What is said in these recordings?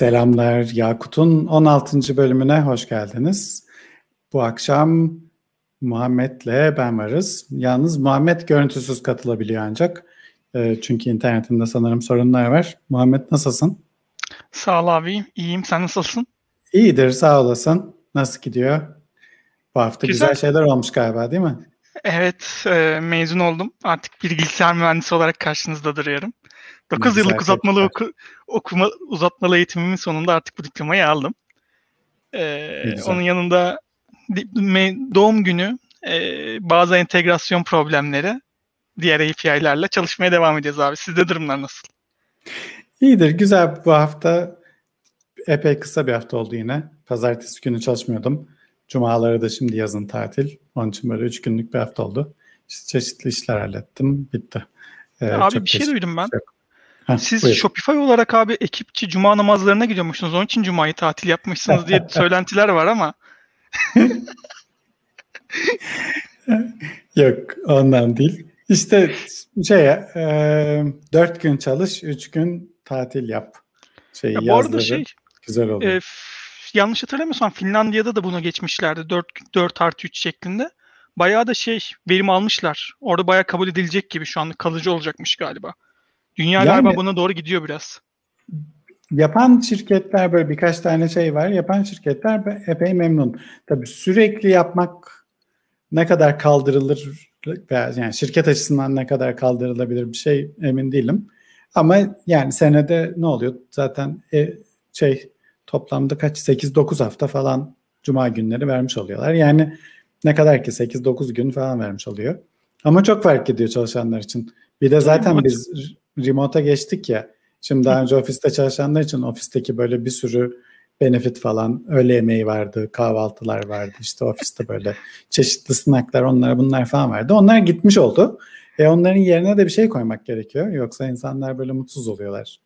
Selamlar Yakut'un 16. bölümüne hoş geldiniz. Bu akşam Muhammed'le ben varız. Yalnız Muhammed görüntüsüz katılabiliyor ancak. E, çünkü internetinde sanırım sorunlar var. Muhammed nasılsın? Sağ ol abi. İyiyim. Sen nasılsın? İyidir sağ olasın. Nasıl gidiyor? Bu hafta güzel, güzel şeyler olmuş galiba değil mi? Evet e, mezun oldum. Artık bilgisayar mühendisi olarak karşınızda duruyorum. 9 yıllık uzatmalı oku, okuma uzatmalı eğitimimin sonunda artık bu diplomayı aldım. Ee, onun yanında doğum günü e, bazı entegrasyon problemleri diğer API'lerle çalışmaya devam edeceğiz abi. Sizde durumlar nasıl? İyidir, güzel. Bu hafta epey kısa bir hafta oldu yine. Pazartesi günü çalışmıyordum. Cumaları da şimdi yazın tatil. Onun için böyle üç günlük bir hafta oldu. İşte çeşitli işler hallettim. Bitti. Ee, abi bir şey duydum ben. Şey Heh, Siz buyur. Shopify olarak abi ekipçi cuma namazlarına gidiyormuşsunuz. Onun için cumayı tatil yapmışsınız diye söylentiler var ama. Yok ondan değil. İşte şey e, dört gün çalış, üç gün tatil yap. Şey, ya bu arada şey güzel oldu. E, yanlış hatırlamıyorsam Finlandiya'da da buna geçmişlerdi. 4, 4 artı 3 şeklinde. Bayağı da şey verim almışlar. Orada bayağı kabul edilecek gibi şu anda kalıcı olacakmış galiba. Dünya yani, galiba buna doğru gidiyor biraz. Yapan şirketler böyle birkaç tane şey var. Yapan şirketler epey memnun. Tabii sürekli yapmak ne kadar kaldırılır yani şirket açısından ne kadar kaldırılabilir bir şey emin değilim. Ama yani senede ne oluyor? Zaten e, şey toplamda kaç 8-9 hafta falan cuma günleri vermiş oluyorlar. Yani ne kadar ki 8-9 gün falan vermiş oluyor. Ama çok fark ediyor çalışanlar için. Bir de zaten biz remote'a geçtik ya. Şimdi daha önce ofiste çalışanlar için ofisteki böyle bir sürü benefit falan öğle yemeği vardı, kahvaltılar vardı. İşte ofiste böyle çeşitli snacklar onlar bunlar falan vardı. Onlar gitmiş oldu. E onların yerine de bir şey koymak gerekiyor. Yoksa insanlar böyle mutsuz oluyorlar.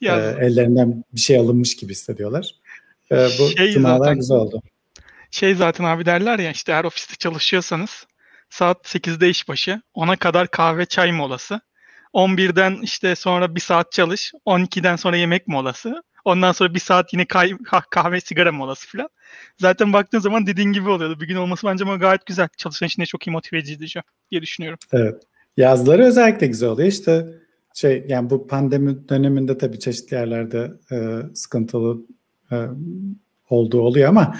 Ya, e, ellerinden bir şey alınmış gibi hissediyorlar. E, bu şey cumalar zaten, güzel oldu. Şey zaten abi derler ya işte eğer ofiste çalışıyorsanız saat 8'de işbaşı, ona kadar kahve çay molası. 11'den işte sonra bir saat çalış. 12'den sonra yemek molası. Ondan sonra bir saat yine kah- kahve sigara molası falan. Zaten baktığın zaman dediğin gibi oluyordu. Bir gün olması bence ama gayet güzel. Çalışan için de çok iyi motive edici diye düşünüyorum. Evet. Yazları özellikle güzel oluyor. İşte şey yani bu pandemi döneminde tabii çeşitli yerlerde e, sıkıntılı e, olduğu oluyor ama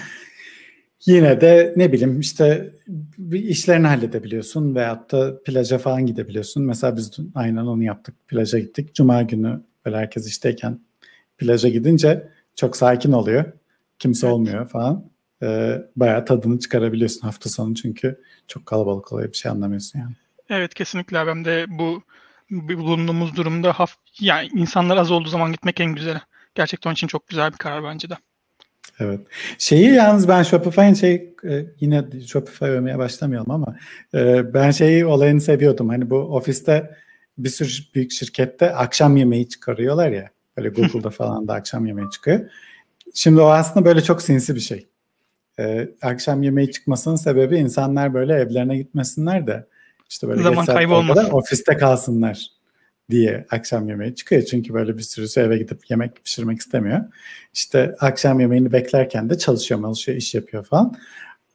yine de ne bileyim işte bir işlerini halledebiliyorsun veyahut da plaja falan gidebiliyorsun. Mesela biz aynen onu yaptık. Plaja gittik. Cuma günü böyle herkes işteyken plaja gidince çok sakin oluyor. Kimse evet. olmuyor falan. Ee, bayağı tadını çıkarabiliyorsun hafta sonu çünkü çok kalabalık oluyor. Bir şey anlamıyorsun yani. Evet kesinlikle. Ben de bu bulunduğumuz durumda haf yani insanlar az olduğu zaman gitmek en güzeli. Gerçekten onun için çok güzel bir karar bence de. Evet. Şeyi yalnız ben Shopify'ın şey e, yine Shopify övmeye başlamayalım ama e, ben şeyi olayını seviyordum. Hani bu ofiste bir sürü büyük şirkette akşam yemeği çıkarıyorlar ya. Böyle Google'da falan da akşam yemeği çıkıyor. Şimdi o aslında böyle çok sinsi bir şey. Ee, akşam yemeği çıkmasının sebebi insanlar böyle evlerine gitmesinler de işte böyle zaman kaybı olmasın. Ofiste kalsınlar diye akşam yemeği çıkıyor. Çünkü böyle bir sürüsü eve gidip yemek pişirmek istemiyor. İşte akşam yemeğini beklerken de çalışıyor, çalışıyor, iş yapıyor falan.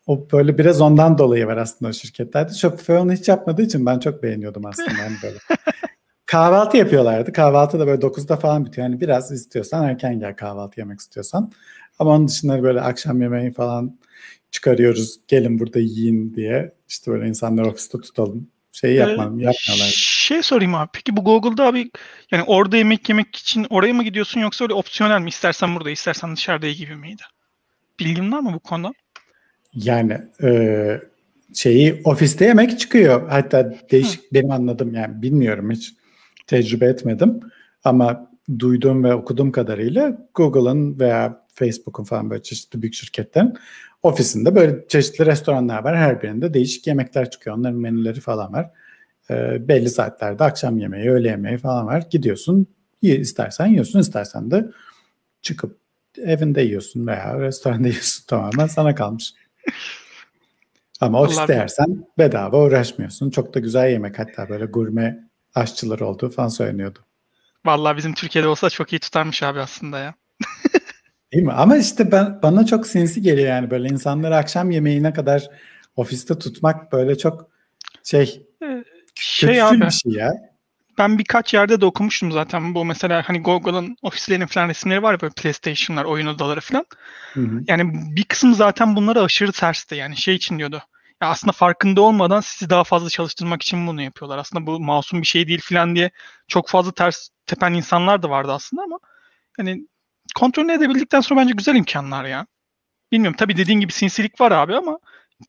O böyle biraz ondan dolayı var aslında o şirketlerde. Shopify onu hiç yapmadığı için ben çok beğeniyordum aslında. Yani böyle. kahvaltı yapıyorlardı. Kahvaltı da böyle 9'da falan bitiyor. Yani biraz istiyorsan erken gel kahvaltı yemek istiyorsan. Ama onun dışında böyle akşam yemeği falan çıkarıyoruz. Gelin burada yiyin diye. İşte böyle insanlar ofiste tutalım şey yapmam, ee, yapmıyorlar. Şey sorayım abi. Peki bu Google'da abi yani orada yemek yemek için oraya mı gidiyorsun yoksa öyle opsiyonel mi? İstersen burada, istersen dışarıda gibi miydi? Bilgin var mı bu konuda? Yani e, şeyi ofiste yemek çıkıyor. Hatta değişik Hı. benim anladım yani bilmiyorum hiç tecrübe etmedim. Ama duyduğum ve okuduğum kadarıyla Google'ın veya Facebook'un falan böyle çeşitli büyük şirketlerin ofisinde böyle çeşitli restoranlar var. Her birinde değişik yemekler çıkıyor. Onların menüleri falan var. E, belli saatlerde akşam yemeği, öğle yemeği falan var. Gidiyorsun, istersen yiyorsun, istersen de çıkıp evinde yiyorsun veya restoranda yiyorsun. Tamamen sana kalmış. Ama ofiste yersen bedava uğraşmıyorsun. Çok da güzel yemek hatta böyle gurme aşçılar olduğu falan söyleniyordu. Vallahi bizim Türkiye'de olsa çok iyi tutarmış abi aslında ya. Değil mi? Ama işte ben bana çok sinsi geliyor yani böyle insanları akşam yemeğine kadar ofiste tutmak böyle çok şey şey abi, bir şey ya. Ben birkaç yerde de okumuştum zaten bu mesela hani Google'ın ofislerinin falan resimleri var ya böyle PlayStation'lar, oyun odaları falan. Hı hı. Yani bir kısım zaten bunlara aşırı tersti yani şey için diyordu. Ya aslında farkında olmadan sizi daha fazla çalıştırmak için bunu yapıyorlar. Aslında bu masum bir şey değil falan diye çok fazla ters tepen insanlar da vardı aslında ama hani kontrol edebildikten sonra bence güzel imkanlar ya. Bilmiyorum tabii dediğin gibi sinsilik var abi ama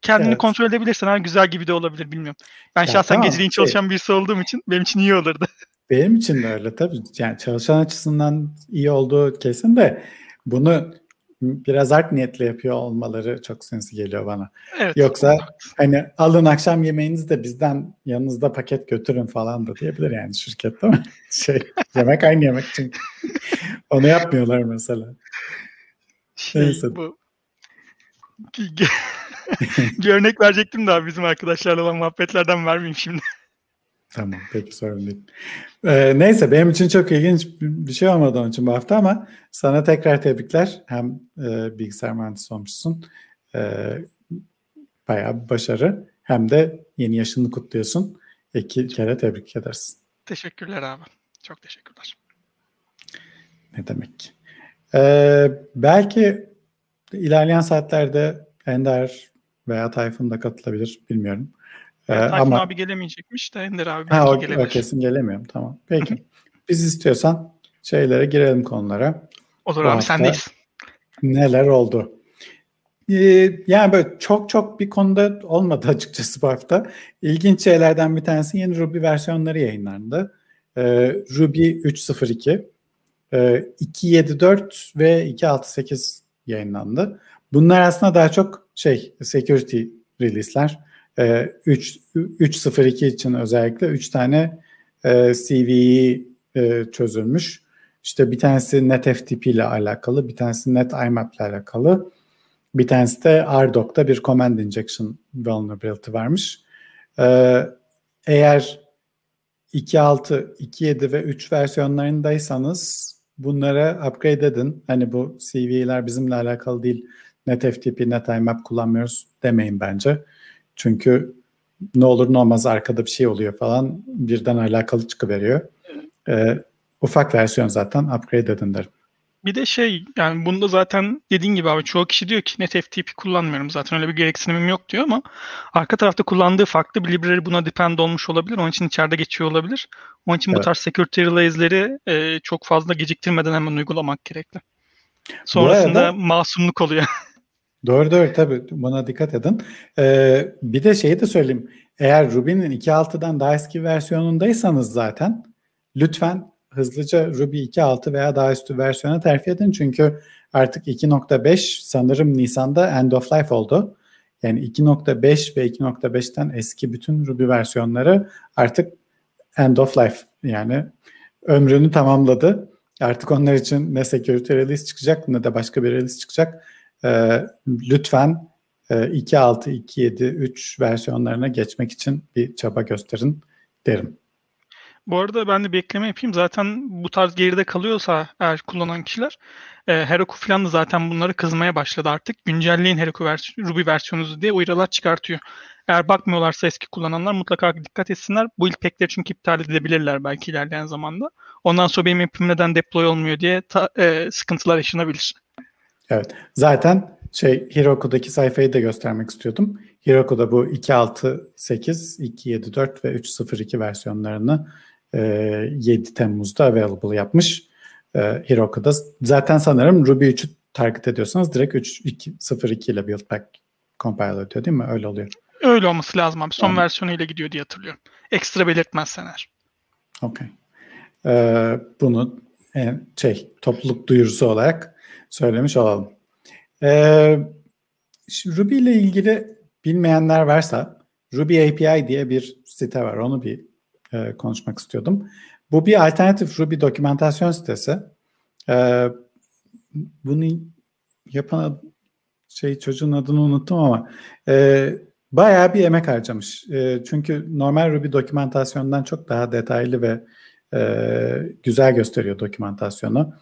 kendini evet. kontrol edebilirsen ha güzel gibi de olabilir bilmiyorum. Ben ya şahsen tamam, geceliğin şey, çalışan birisi olduğum için benim için iyi olurdu. Benim için de öyle tabii. Yani çalışan açısından iyi olduğu kesin de bunu biraz art niyetle yapıyor olmaları çok sinsi geliyor bana. Evet, Yoksa hani alın akşam yemeğinizi de bizden yanınızda paket götürün falan da diyebilir yani şirket değil mi? Şey, yemek aynı yemek çünkü. Onu yapmıyorlar mesela. Şey, Neyse. Bu... bir örnek verecektim daha bizim arkadaşlarla olan muhabbetlerden vermeyeyim şimdi. Tamam peki sorun değil. Ee, neyse benim için çok ilginç bir şey olmadı onun için bu hafta ama sana tekrar tebrikler. Hem e, bilgisayar mühendisi olmuşsun. E, bayağı bir başarı. Hem de yeni yaşını kutluyorsun. İki kere tebrik ederiz. Teşekkürler abi. Çok teşekkürler. Ne demek. Ee, belki ilerleyen saatlerde Ender veya Tayfun da katılabilir. Bilmiyorum. Ee, Tayfun ama... abi gelemeyecekmiş de Ender abi ha, o, gelebilir. O kesin gelemiyorum. Tamam. Peki. Biz istiyorsan şeylere girelim konulara. Olur Bu abi sendeyiz. Neler oldu? Ee, yani böyle çok çok bir konuda olmadı açıkçası bu hafta. İlginç şeylerden bir tanesi yeni Ruby versiyonları yayınlandı. Ee, Ruby 3.02, e, 2.7.4 ve 2.6.8 yayınlandı. Bunlar aslında daha çok şey security release'ler. 3 ee, 3.02 için özellikle 3 tane e, CVE e, çözülmüş. İşte bir tanesi NetFTP ile alakalı, bir tanesi NetIMAP ile alakalı. Bir tanesi de RDoc'da bir command injection vulnerability varmış. Ee, eğer 2.6, 2.7 ve 3 versiyonlarındaysanız bunlara upgrade edin. Hani bu CV'ler bizimle alakalı değil. NetFTP, NetIMAP kullanmıyoruz demeyin bence. Çünkü ne olur ne olmaz arkada bir şey oluyor falan birden alakalı çıkıveriyor. Ee, ufak versiyon zaten upgrade edin derim. Bir de şey yani bunda zaten dediğin gibi abi çoğu kişi diyor ki net FTP kullanmıyorum zaten öyle bir gereksinimim yok diyor ama arka tarafta kullandığı farklı bir library buna depend olmuş olabilir. Onun için içeride geçiyor olabilir. Onun için evet. bu tarz security relays'leri e, çok fazla geciktirmeden hemen uygulamak gerekli. Sonrasında arada, masumluk oluyor. Doğru doğru tabii buna dikkat edin. Ee, bir de şeyi de söyleyeyim. Eğer Ruby'nin 2.6'dan daha eski versiyonundaysanız zaten lütfen hızlıca Ruby 2.6 veya daha üstü versiyona terfi edin. Çünkü artık 2.5 sanırım Nisan'da end of life oldu. Yani 2.5 ve 2.5'ten eski bütün Ruby versiyonları artık end of life yani ömrünü tamamladı. Artık onlar için ne security release çıkacak ne de başka bir release çıkacak e, lütfen e, 2.6, 2.7, 3 versiyonlarına geçmek için bir çaba gösterin derim. Bu arada ben de bir ekleme yapayım. Zaten bu tarz geride kalıyorsa eğer kullanan kişiler e, Heroku falan da zaten bunları kızmaya başladı artık. Güncelleyin Heroku vers Ruby versiyonunuzu diye uyarılar çıkartıyor. Eğer bakmıyorlarsa eski kullananlar mutlaka dikkat etsinler. Bu ilpekleri çünkü iptal edebilirler belki ilerleyen zamanda. Ondan sonra benim app'im neden deploy olmuyor diye ta, e, sıkıntılar yaşanabilir. Evet. Zaten şey Heroku'daki sayfayı da göstermek istiyordum. Heroku'da bu 2.6.8, 2.7.4 ve 3.0.2 versiyonlarını e, 7 Temmuz'da available yapmış. E, Heroku'da zaten sanırım Ruby 3'ü target ediyorsanız direkt 3.0.2 ile build back compile ediyor değil mi? Öyle oluyor. Öyle olması lazım abi. Son yani. versiyonuyla gidiyor diye hatırlıyorum. Ekstra belirtmezsen eğer. Okey. Ee, bunu e, şey topluluk duyurusu olarak söylemiş olalım. Ee, Ruby ile ilgili bilmeyenler varsa Ruby API diye bir site var. Onu bir e, konuşmak istiyordum. Bu bir alternatif Ruby dokümantasyon sitesi. Ee, bunu yapan şey çocuğun adını unuttum ama e, bayağı bir emek harcamış. E, çünkü normal Ruby dokümantasyondan çok daha detaylı ve e, güzel gösteriyor dokümantasyonu.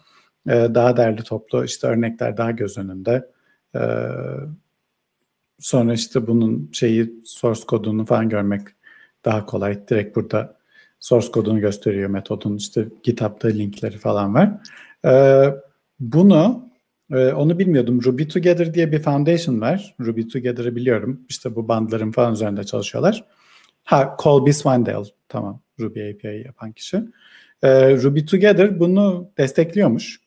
E, daha derli toplu işte örnekler daha göz önünde. E, sonra işte bunun şeyi source kodunu falan görmek daha kolay. Direkt burada source kodunu gösteriyor metodun işte GitHub'da linkleri falan var. E, bunu e, onu bilmiyordum. Ruby Together diye bir foundation var. Ruby Together'ı biliyorum. İşte bu bandların falan üzerinde çalışıyorlar. Ha Colby Swindale tamam Ruby API yapan kişi. E, Ruby Together bunu destekliyormuş.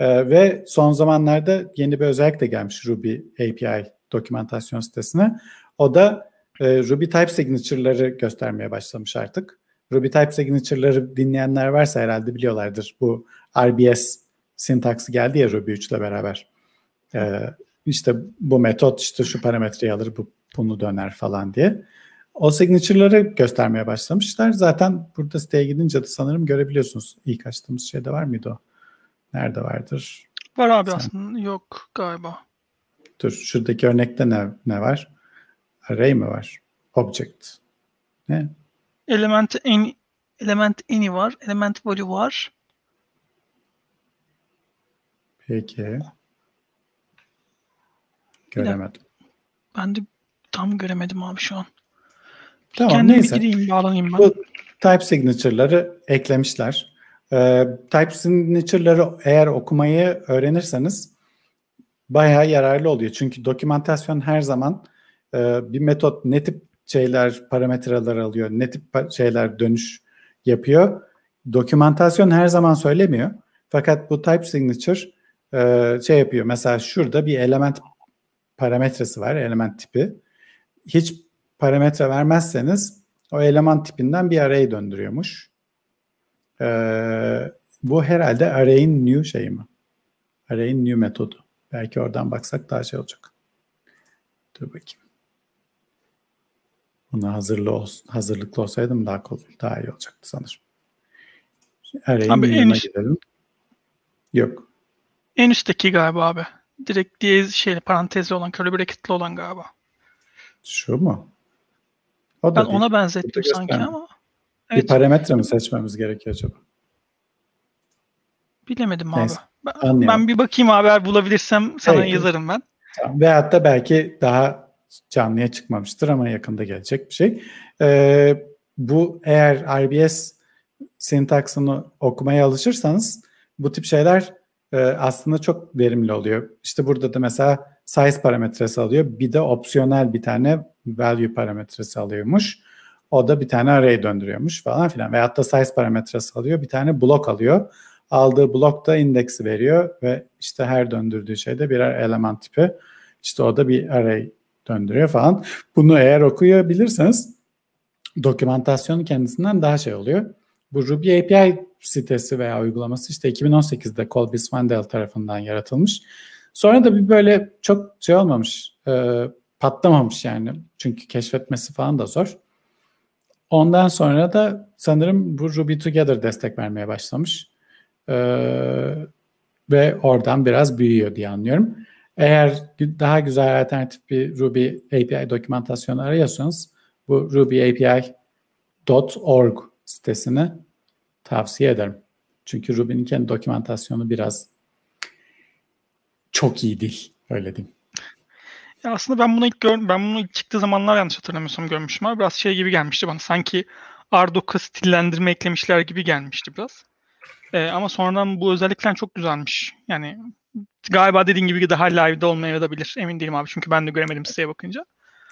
E, ve son zamanlarda yeni bir özellik de gelmiş Ruby API dokümantasyon sitesine. O da e, Ruby Type Signature'ları göstermeye başlamış artık. Ruby Type Signature'ları dinleyenler varsa herhalde biliyorlardır. Bu RBS sintaksı geldi ya Ruby 3 ile beraber. E, işte bu metot işte şu parametreyi alır, bu bunu döner falan diye. O signature'ları göstermeye başlamışlar. Zaten burada siteye gidince de sanırım görebiliyorsunuz. İlk açtığımız şeyde var mıydı o? Nerede vardır? Var abi Sen... aslında. Yok galiba. Dur şuradaki örnekte ne, ne var? Array mi var? Object. Ne? Element any, element any var. Element value var. Peki. Göremedim. Ben de tam göremedim abi şu an. Tamam Kendim neyse. gireyim bağlanayım ben. Bu type signature'ları eklemişler. Ee, type signature'ları eğer okumayı öğrenirseniz bayağı yararlı oluyor. Çünkü dokümantasyon her zaman e, bir metot ne tip şeyler, parametreler alıyor, ne tip şeyler dönüş yapıyor. Dokümantasyon her zaman söylemiyor. Fakat bu type signature e, şey yapıyor. Mesela şurada bir element parametresi var, element tipi. Hiç parametre vermezseniz o eleman tipinden bir array döndürüyormuş. Ee, bu herhalde array'in new şeyi mi? Array'in new metodu. Belki oradan baksak daha şey olacak. Dur bakayım. Buna hazırlı ol, hazırlıklı olsaydım daha kolay, daha iyi olacaktı sanırım. Array'in new'una gidelim. Yok. En üstteki galiba abi. Direkt diye şey parantezli olan, curly bracket'li olan galiba. Şu mu? O ben ona benzettim sanki ama. Evet. Bir parametre mi seçmemiz gerekiyor acaba? Bilemedim Neyse, abi. Ben, ben bir bakayım eğer bulabilirsem sana Peki. yazarım ben. Tamam. Veyahut da belki daha canlıya çıkmamıştır ama yakında gelecek bir şey. Ee, bu eğer RBS sintaksını okumaya alışırsanız bu tip şeyler e, aslında çok verimli oluyor. İşte burada da mesela size parametresi alıyor. Bir de opsiyonel bir tane value parametresi alıyormuş. O da bir tane array döndürüyormuş falan filan. Veyahut da size parametresi alıyor. Bir tane blok alıyor. Aldığı blok da indeksi veriyor ve işte her döndürdüğü şeyde birer eleman tipi. İşte o da bir array döndürüyor falan. Bunu eğer okuyabilirseniz dokümantasyonu kendisinden daha şey oluyor. Bu Ruby API sitesi veya uygulaması işte 2018'de Colby Swindell tarafından yaratılmış. Sonra da bir böyle çok şey olmamış, e, patlamamış yani. Çünkü keşfetmesi falan da zor. Ondan sonra da sanırım bu Ruby Together destek vermeye başlamış. E, ve oradan biraz büyüyor diye anlıyorum. Eğer daha güzel alternatif bir Ruby API dokümantasyonu arıyorsanız bu rubyAPI.org sitesini tavsiye ederim. Çünkü Ruby'nin kendi dokümantasyonu biraz çok iyi değil. Öyle diyeyim. Ya aslında ben bunu ilk gör ben bunu ilk çıktığı zamanlar yanlış hatırlamıyorsam görmüşüm ama biraz şey gibi gelmişti bana. Sanki Ardoca stillendirme eklemişler gibi gelmişti biraz. Ee, ama sonradan bu özellikler çok güzelmiş. Yani galiba dediğin gibi daha live'de olmayabilir. Emin değilim abi çünkü ben de göremedim siteye bakınca.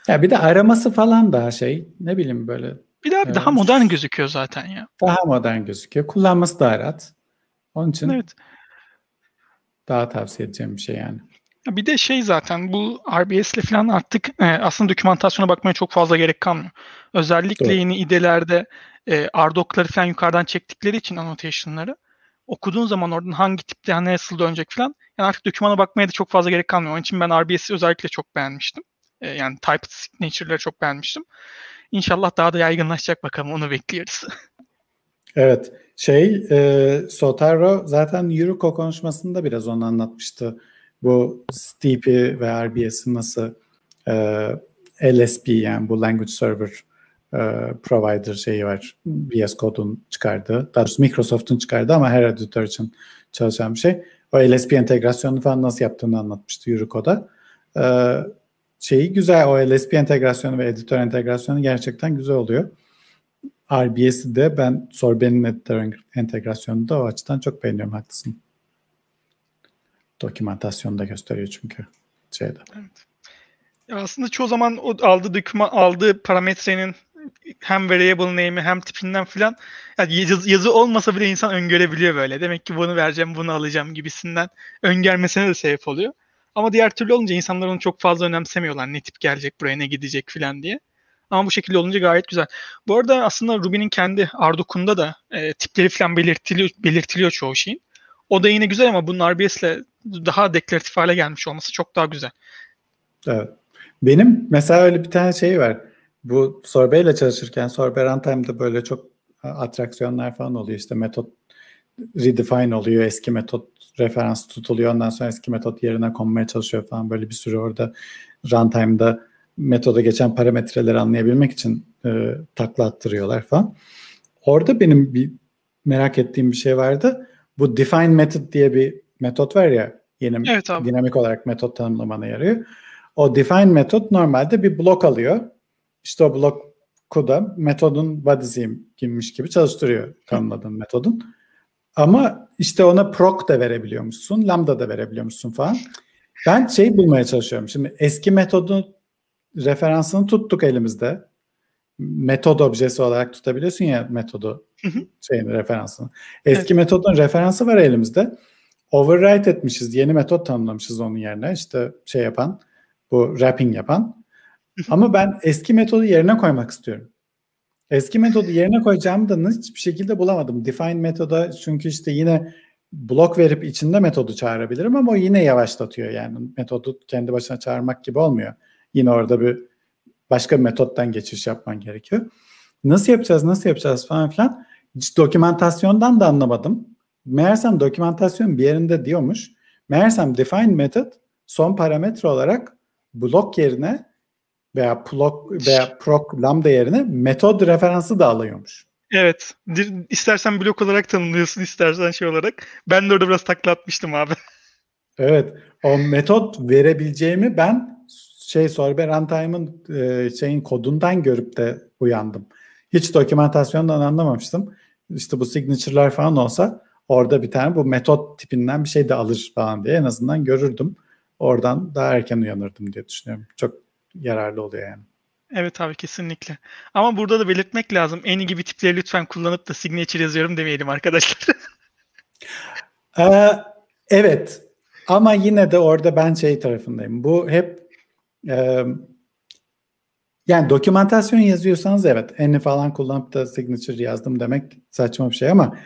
Ya bir de araması falan daha şey ne bileyim böyle. Bir de abi daha modern gözüküyor zaten ya. Daha modern gözüküyor. Kullanması daha rahat. Onun için evet. daha tavsiye edeceğim bir şey yani. Bir de şey zaten bu RBS ile falan artık e, aslında dokümantasyona bakmaya çok fazla gerek kalmıyor. Özellikle Doğru. yeni idelerde e, RDoc'ları falan yukarıdan çektikleri için annotation'ları okuduğun zaman oradan hangi tipte hani nasıl dönecek falan yani artık dokümana bakmaya da çok fazla gerek kalmıyor. Onun için ben RBS'i özellikle çok beğenmiştim. E, yani type signature'ları çok beğenmiştim. İnşallah daha da yaygınlaşacak bakalım onu bekliyoruz. evet. Şey e, Sotaro zaten Yuruko konuşmasında biraz onu anlatmıştı. Bu Steep'i ve RBS'i nasıl e, LSP yani bu Language Server e, Provider şeyi var. VS Code'un çıkardığı. Daha doğrusu Microsoft'un çıkardığı ama her editör için çalışan bir şey. O LSP entegrasyonu falan nasıl yaptığını anlatmıştı Eurocode'a. Ee, şeyi güzel o LSP entegrasyonu ve editör entegrasyonu gerçekten güzel oluyor. RBS'i de ben Sorbe'nin editör entegrasyonunu da o açıdan çok beğeniyorum haklısın. Dokümantasyonu da gösteriyor çünkü şeyde. Evet. Aslında çoğu zaman o aldığı doküman aldığı parametrenin hem variable name'i hem tipinden filan yani yazı, olmasa bile insan öngörebiliyor böyle. Demek ki bunu vereceğim, bunu alacağım gibisinden öngörmesine de sebep oluyor. Ama diğer türlü olunca insanlar onu çok fazla önemsemiyorlar. Ne tip gelecek buraya, ne gidecek filan diye. Ama bu şekilde olunca gayet güzel. Bu arada aslında Ruby'nin kendi Ardukun'da da e, tipleri falan belirtiliyor, belirtiliyor çoğu şeyin. O da yine güzel ama bunun RBS'le daha deklaratif hale gelmiş olması çok daha güzel. Evet. Benim mesela öyle bir tane şey var. Bu Sorbet ile çalışırken Sorbet Runtime'da böyle çok atraksiyonlar falan oluyor. İşte metot redefine oluyor. Eski metot referans tutuluyor. Ondan sonra eski metot yerine konmaya çalışıyor falan. Böyle bir sürü orada runtime'da metoda geçen parametreleri anlayabilmek için e, takla attırıyorlar falan. Orada benim bir merak ettiğim bir şey vardı. Bu define method diye bir metot var ya yeni evet dinamik olarak metot tanımlamana yarıyor. O define metot normalde bir blok alıyor. İşte o bloku da metodun body'siymiş gibi çalıştırıyor tanımladığın metodun. Ama işte ona proc da verebiliyormuşsun, lambda da verebiliyormuşsun falan. Ben şey bulmaya çalışıyorum. Şimdi eski metodun referansını tuttuk elimizde. Metod objesi olarak tutabiliyorsun ya metodu şeyin referansını. Eski evet. metodun referansı var elimizde. Overwrite etmişiz. Yeni metot tanımlamışız onun yerine. İşte şey yapan, bu wrapping yapan. Ama ben eski metodu yerine koymak istiyorum. Eski metodu yerine koyacağımı da hiçbir şekilde bulamadım. Define metoda çünkü işte yine blok verip içinde metodu çağırabilirim ama o yine yavaşlatıyor. Yani metodu kendi başına çağırmak gibi olmuyor. Yine orada bir başka bir metottan geçiş yapman gerekiyor. Nasıl yapacağız, nasıl yapacağız falan filan. Hiç dokümantasyondan da anlamadım. Meğersem dokümantasyon bir yerinde diyormuş. Meğersem define method son parametre olarak blok yerine veya blok veya proc lambda yerine metod referansı da alıyormuş. Evet. İstersen blok olarak tanımlıyorsun, istersen şey olarak. Ben de orada biraz takla atmıştım abi. Evet. O metot verebileceğimi ben şey Sorbet Runtime'ın e, şeyin kodundan görüp de uyandım. Hiç dokümantasyondan anlamamıştım. İşte bu signature'lar falan olsa orada bir tane bu metot tipinden bir şey de alır falan diye en azından görürdüm. Oradan daha erken uyanırdım diye düşünüyorum. Çok yararlı oluyor yani. Evet abi kesinlikle. Ama burada da belirtmek lazım. En gibi tipleri lütfen kullanıp da signature yazıyorum demeyelim arkadaşlar. ee, evet. Ama yine de orada ben şey tarafındayım. Bu hep e, yani dokümantasyon yazıyorsanız evet eni falan kullanıp da signature yazdım demek saçma bir şey ama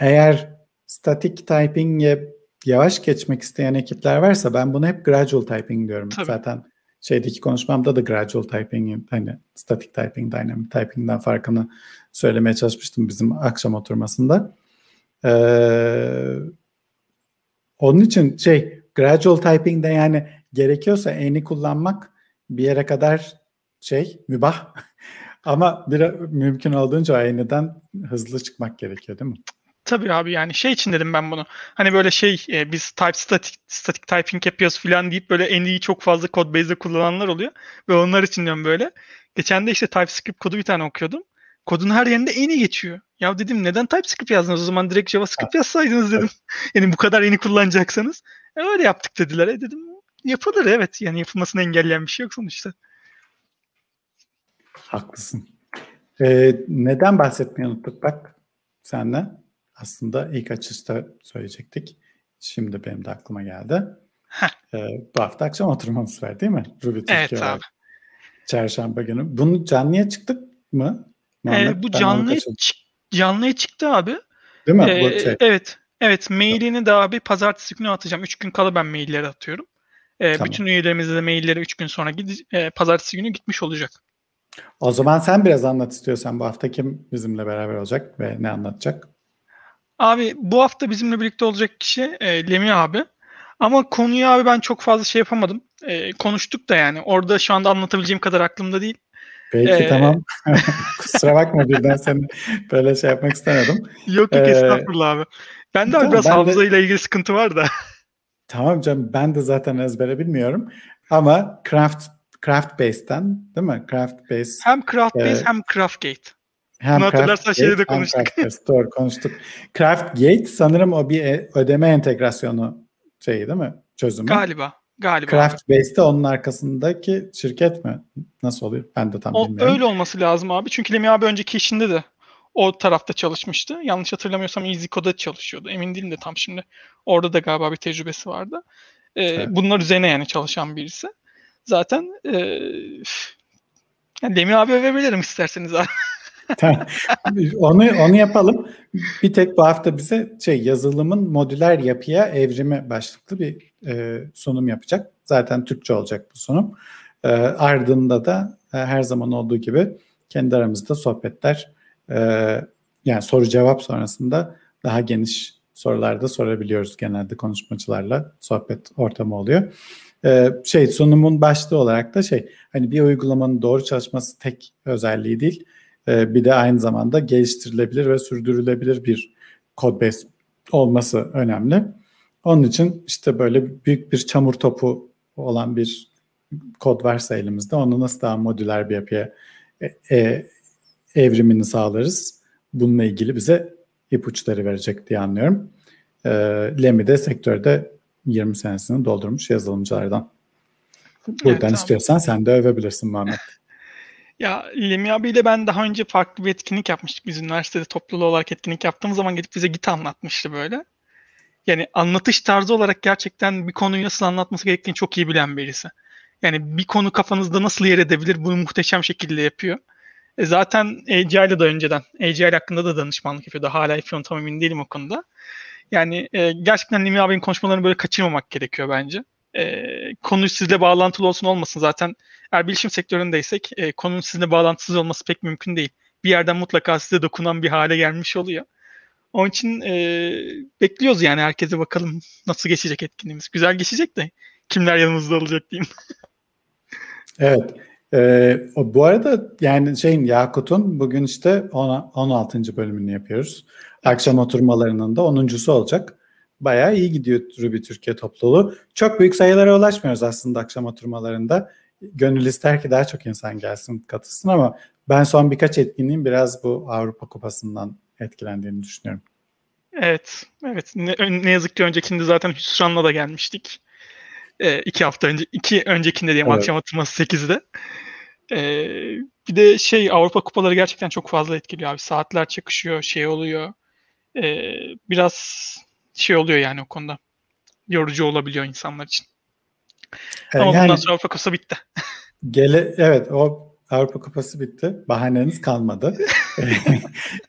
eğer static typing'e yavaş geçmek isteyen ekipler varsa ben bunu hep gradual typing diyorum. Tabii. Zaten şeydeki konuşmamda da gradual typing hani static typing, dynamic typing'den farkını söylemeye çalışmıştım bizim akşam oturmasında. Ee, onun için şey gradual typing'de yani gerekiyorsa eni kullanmak bir yere kadar şey mübah ama bir mümkün olduğunca aynıdan hızlı çıkmak gerekiyor değil mi? Tabii abi yani şey için dedim ben bunu. Hani böyle şey e, biz type static, static typing yapıyoruz falan deyip böyle en iyi çok fazla kod base'de kullananlar oluyor. Ve onlar için diyorum böyle. Geçen de işte TypeScript kodu bir tane okuyordum. Kodun her yerinde en iyi geçiyor. Ya dedim neden TypeScript yazdınız o zaman direkt JavaScript yazsaydınız dedim. yani bu kadar yeni kullanacaksanız. E, öyle yaptık dediler. E dedim yapılır evet. Yani yapılmasını engelleyen bir şey yok sonuçta. Haklısın. Ee, neden bahsetmeyi unuttuk bak senle? aslında ilk açışta söyleyecektik. Şimdi benim de aklıma geldi. Ee, bu hafta akşam oturmamız var değil mi? Ruby Türkiye evet abi. Çarşamba günü. Bunu canlıya çıktık mı? Ee, bu canlıya, çık, canlıya çıktı abi. Değil mi? Ee, bu şey. Evet. Evet. Mailini de abi pazartesi günü atacağım. Üç gün kala ben mailleri atıyorum. Ee, tamam. Bütün üyelerimize de mailleri üç gün sonra gidi, e, pazartesi günü gitmiş olacak. O zaman sen biraz anlat istiyorsan bu hafta kim bizimle beraber olacak ve ne anlatacak? Abi bu hafta bizimle birlikte olacak kişi e, Lemi abi. Ama konuyu abi ben çok fazla şey yapamadım. E, konuştuk da yani. Orada şu anda anlatabileceğim kadar aklımda değil. Peki ee, tamam. Kusura bakma birden seni böyle şey yapmak istemedim. Yok yok ee, estağfurullah abi. Ben de tamam, biraz hafızayla ilgili sıkıntı var da. Tamam canım ben de zaten ezbere bilmiyorum. Ama Craft Craft Base'ten değil mi? Craft Base. Hem Craft Base e, hem Craftgate. Hem Bunu hatırlarsan şeyde de konuştuk. Craft doğru konuştuk. Craft Gate sanırım o bir e, ödeme entegrasyonu şeyi değil mi? Çözümü. Galiba. Galiba. Craft Base'de onun arkasındaki şirket mi? Nasıl oluyor? Ben de tam o, bilmiyorum. Öyle olması lazım abi. Çünkü Lemi abi önceki işinde de o tarafta çalışmıştı. Yanlış hatırlamıyorsam EasyCode'da çalışıyordu. Emin değilim de tam şimdi. Orada da galiba bir tecrübesi vardı. Ee, evet. Bunlar üzerine yani çalışan birisi. Zaten e, yani Demir abi övebilirim isterseniz abi. onu onu yapalım. Bir tek bu hafta bize şey yazılımın modüler yapıya evrimi başlıklı bir e, sunum yapacak. Zaten Türkçe olacak bu sunum. E, ardında da e, her zaman olduğu gibi kendi aramızda sohbetler e, yani soru cevap sonrasında daha geniş sorularda sorabiliyoruz genelde konuşmacılarla sohbet ortamı oluyor. Ee, şey sunumun başlığı olarak da şey hani bir uygulamanın doğru çalışması tek özelliği değil e, bir de aynı zamanda geliştirilebilir ve sürdürülebilir bir kod base olması önemli. Onun için işte böyle büyük bir çamur topu olan bir kod varsa elimizde onu nasıl daha modüler bir yapıya e, e, evrimini sağlarız. Bununla ilgili bize ipuçları verecek diye anlıyorum. E, Lemi de sektörde 20 senesini doldurmuş yazılımcılardan. Buradan evet, istiyorsan sen de övebilirsin Muhammed. Ya Lemi abiyle ben daha önce farklı bir etkinlik yapmıştık. Biz üniversitede topluluğu olarak etkinlik yaptığımız zaman gidip bize Git anlatmıştı böyle. Yani anlatış tarzı olarak gerçekten bir konuyu nasıl anlatması gerektiğini çok iyi bilen birisi. Yani bir konu kafanızda nasıl yer edebilir bunu muhteşem şekilde yapıyor. E zaten Agile'da da önceden, Agile hakkında da danışmanlık yapıyordu. Hala yapıyorum tam emin değilim o konuda. Yani e, gerçekten Lemi abinin konuşmalarını böyle kaçırmamak gerekiyor bence. E, konu sizle bağlantılı olsun olmasın zaten eğer bilişim sektöründeysek e, konunun sizinle bağlantısız olması pek mümkün değil. Bir yerden mutlaka size dokunan bir hale gelmiş oluyor. Onun için e, bekliyoruz yani herkese bakalım nasıl geçecek etkinliğimiz. Güzel geçecek de kimler yanımızda olacak diyeyim. evet. Ee, bu arada yani şeyin Yakut'un bugün işte 16. bölümünü yapıyoruz. Akşam oturmalarının da 10.sü olacak. Bayağı iyi gidiyor Ruby Türkiye topluluğu. Çok büyük sayılara ulaşmıyoruz aslında akşam oturmalarında. Gönül ister ki daha çok insan gelsin katılsın ama ben son birkaç etkinliğin biraz bu Avrupa Kupası'ndan etkilendiğini düşünüyorum. Evet, evet. Ne, ne yazık ki öncekinde zaten Hüsran'la da gelmiştik. Ee, iki hafta önce, iki öncekinde diyeyim evet. akşam atılması 8'de. Ee, bir de şey Avrupa kupaları gerçekten çok fazla etkiliyor abi. Saatler çakışıyor, şey oluyor. Ee, biraz şey oluyor yani o konuda. Yorucu olabiliyor insanlar için. Ee, Ama yani, bundan sonra Avrupa Kupası bitti. gele, evet o Avrupa Kupası bitti. Bahaneniz kalmadı.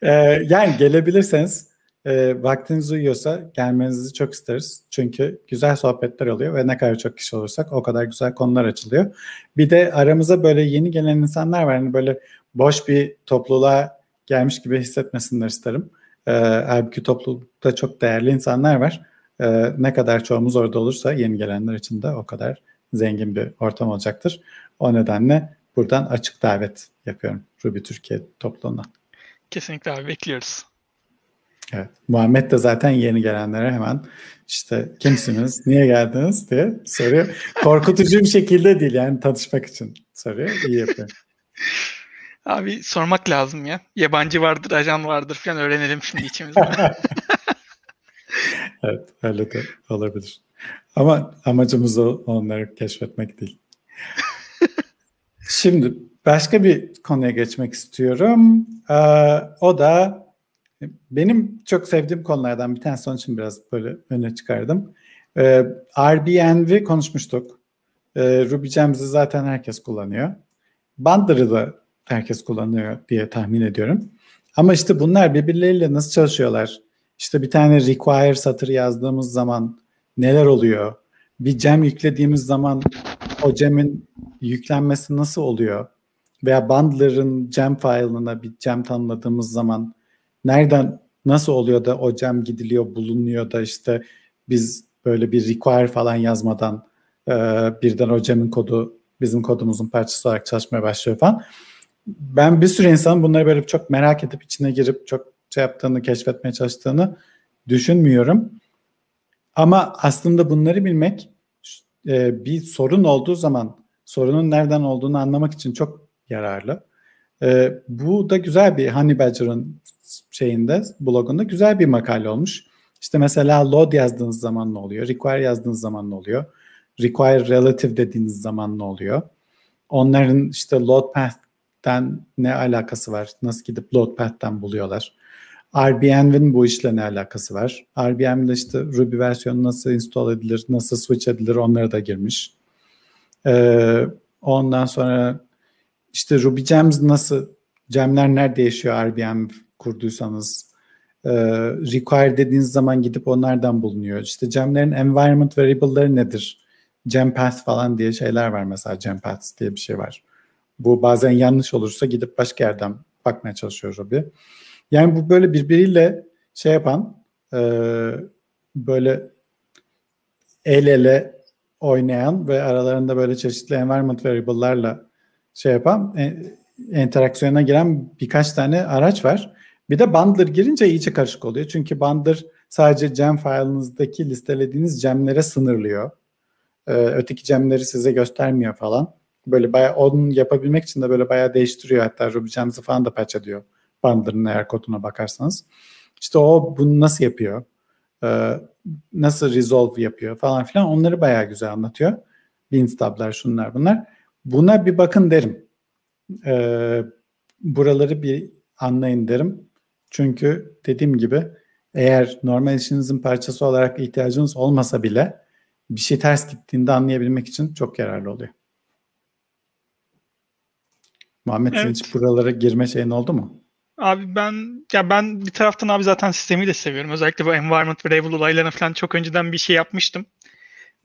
ee, yani gelebilirseniz e, vaktiniz uyuyorsa gelmenizi çok isteriz. Çünkü güzel sohbetler oluyor ve ne kadar çok kişi olursak o kadar güzel konular açılıyor. Bir de aramıza böyle yeni gelen insanlar var. Yani böyle boş bir topluluğa gelmiş gibi hissetmesinler isterim. E, halbuki toplulukta çok değerli insanlar var. E, ne kadar çoğumuz orada olursa yeni gelenler için de o kadar zengin bir ortam olacaktır. O nedenle buradan açık davet yapıyorum Ruby Türkiye topluluğuna. Kesinlikle abi bekliyoruz. Evet. Muhammed de zaten yeni gelenlere hemen işte kimsiniz, niye geldiniz diye soruyor. Korkutucu bir şekilde değil yani tanışmak için soruyor. İyi yapıyor. Abi sormak lazım ya. Yabancı vardır, ajan vardır falan öğrenelim şimdi içimizde. evet öyle de olabilir. Ama amacımız o, onları keşfetmek değil. Şimdi başka bir konuya geçmek istiyorum. Ee, o da benim çok sevdiğim konulardan bir tanesi onun için biraz böyle öne çıkardım. Ee, Airbnb konuşmuştuk. Ee, Ruby Gems'i zaten herkes kullanıyor. Bundler'ı da herkes kullanıyor diye tahmin ediyorum. Ama işte bunlar birbirleriyle nasıl çalışıyorlar? İşte bir tane require satırı yazdığımız zaman neler oluyor? Bir gem yüklediğimiz zaman o gem'in yüklenmesi nasıl oluyor? Veya bundler'ın gem file'ına bir gem tanımladığımız zaman nereden nasıl oluyor da o gem gidiliyor, bulunuyor da işte biz böyle bir require falan yazmadan e, birden o gem'in kodu bizim kodumuzun parçası olarak çalışmaya başlıyor falan. Ben bir sürü insanın bunları böyle çok merak edip içine girip çok şey yaptığını, keşfetmeye çalıştığını düşünmüyorum. Ama aslında bunları bilmek e, bir sorun olduğu zaman sorunun nereden olduğunu anlamak için çok yararlı. E, bu da güzel bir Honey Badger'ın şeyinde blogunda güzel bir makale olmuş. İşte mesela load yazdığınız zaman ne oluyor? Require yazdığınız zaman ne oluyor? Require relative dediğiniz zaman ne oluyor? Onların işte load path'ten ne alakası var? Nasıl gidip load path'ten buluyorlar? RBM'in bu işle ne alakası var? RBM'de işte Ruby versiyonu nasıl install edilir, nasıl switch edilir onlara da girmiş. Ee, ondan sonra işte Ruby Gems nasıl, gemler nerede yaşıyor RBM kurduysanız e, require dediğiniz zaman gidip onlardan bulunuyor. İşte gemlerin environment variable'ları nedir? Gem path falan diye şeyler var mesela gem paths diye bir şey var. Bu bazen yanlış olursa gidip başka yerden bakmaya çalışıyor Ruby. Yani bu böyle birbiriyle şey yapan e, böyle el ele oynayan ve aralarında böyle çeşitli environment variable'larla şey yapan e, interaksiyona giren birkaç tane araç var. Bir de Bundler girince iyice karışık oluyor. Çünkü Bundler sadece gem file'ınızdaki listelediğiniz gemlere sınırlıyor. Ee, öteki gemleri size göstermiyor falan. Böyle bayağı onu yapabilmek için de böyle bayağı değiştiriyor. Hatta Ruby Gems'i falan da patch ediyor. Bundler'ın eğer koduna bakarsanız. İşte o bunu nasıl yapıyor? Ee, nasıl resolve yapıyor falan filan onları bayağı güzel anlatıyor. Beanstab'lar şunlar bunlar. Buna bir bakın derim. Ee, buraları bir anlayın derim. Çünkü dediğim gibi eğer normal işinizin parçası olarak ihtiyacınız olmasa bile bir şey ters gittiğinde anlayabilmek için çok yararlı oluyor. Muhammed evet. hiç buralara girme şeyin oldu mu? Abi ben ya ben bir taraftan abi zaten sistemi de seviyorum. Özellikle bu environment variable olaylarına falan çok önceden bir şey yapmıştım.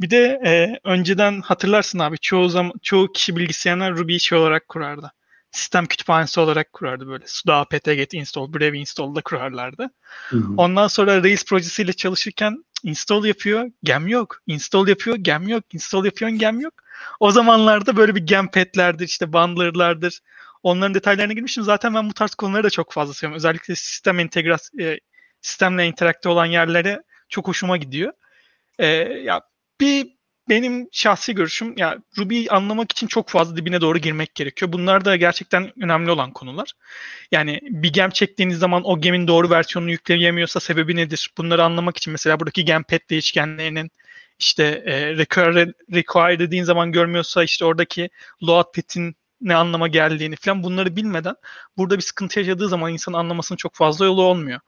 Bir de e, önceden hatırlarsın abi çoğu zaman çoğu kişi bilgisayarlar Ruby şey olarak kurardı. Sistem kütüphanesi olarak kurardı böyle. sudo apt-get install, brave install da kurarlardı. Hı hı. Ondan sonra Rails projesiyle çalışırken install yapıyor, gem yok. Install yapıyor, gem yok. Install yapıyor, gem yok. O zamanlarda böyle bir gem petlerdir, işte bundler'lardır, Onların detaylarına girmiştim. Zaten ben bu tarz konuları da çok fazla seviyorum. Özellikle sistem entegrasyon, e, sistemle interakte olan yerlere çok hoşuma gidiyor. E, ya bir benim şahsi görüşüm ya Ruby'yi anlamak için çok fazla dibine doğru girmek gerekiyor. Bunlar da gerçekten önemli olan konular. Yani bir gem çektiğiniz zaman o gemin doğru versiyonunu yükleyemiyorsa sebebi nedir? Bunları anlamak için mesela buradaki gem pet değişkenlerinin işte e, require, require dediğin zaman görmüyorsa işte oradaki load pet'in ne anlama geldiğini falan bunları bilmeden burada bir sıkıntı yaşadığı zaman insan anlamasının çok fazla yolu olmuyor.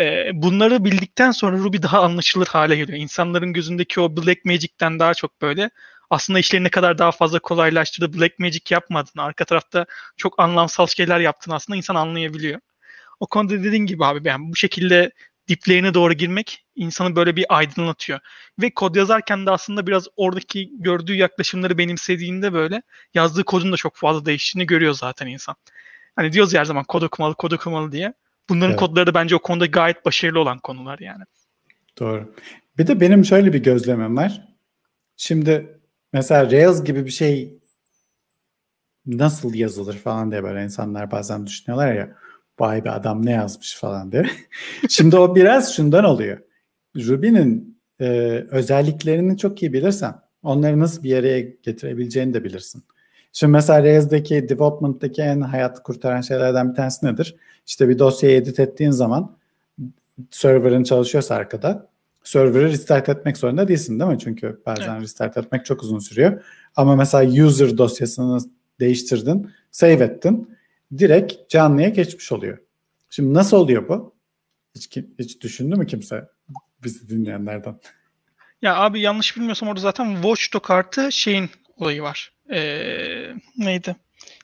Ee, bunları bildikten sonra Ruby daha anlaşılır hale geliyor. İnsanların gözündeki o Black Magic'ten daha çok böyle aslında işleri ne kadar daha fazla kolaylaştırdı. Black Magic yapmadın. Arka tarafta çok anlamsal şeyler yaptın aslında insan anlayabiliyor. O konuda dediğin gibi abi ben bu şekilde diplerine doğru girmek insanı böyle bir aydınlatıyor. Ve kod yazarken de aslında biraz oradaki gördüğü yaklaşımları benimsediğinde böyle yazdığı kodun da çok fazla değiştiğini görüyor zaten insan. Hani diyoruz ya her zaman kod okumalı, kod okumalı diye. Bunların evet. kodları da bence o konuda gayet başarılı olan konular yani. Doğru. Bir de benim şöyle bir gözlemem var. Şimdi mesela Rails gibi bir şey nasıl yazılır falan diye böyle insanlar bazen düşünüyorlar ya vay be adam ne yazmış falan diye. Şimdi o biraz şundan oluyor. Ruby'nin e, özelliklerini çok iyi bilirsen onları nasıl bir yere getirebileceğini de bilirsin. Şimdi mesela Rails'deki development'taki en hayat kurtaran şeylerden bir tanesi nedir? İşte bir dosyayı edit ettiğin zaman server'ın çalışıyorsa arkada server'ı restart etmek zorunda değilsin değil mi? Çünkü bazen evet. restart etmek çok uzun sürüyor. Ama mesela user dosyasını değiştirdin, save ettin direkt canlıya geçmiş oluyor. Şimdi nasıl oluyor bu? Hiç, hiç düşündü mü kimse bizi dinleyenlerden? Ya abi yanlış bilmiyorsam orada zaten Watchdog artı şeyin olayı var. Ee, neydi?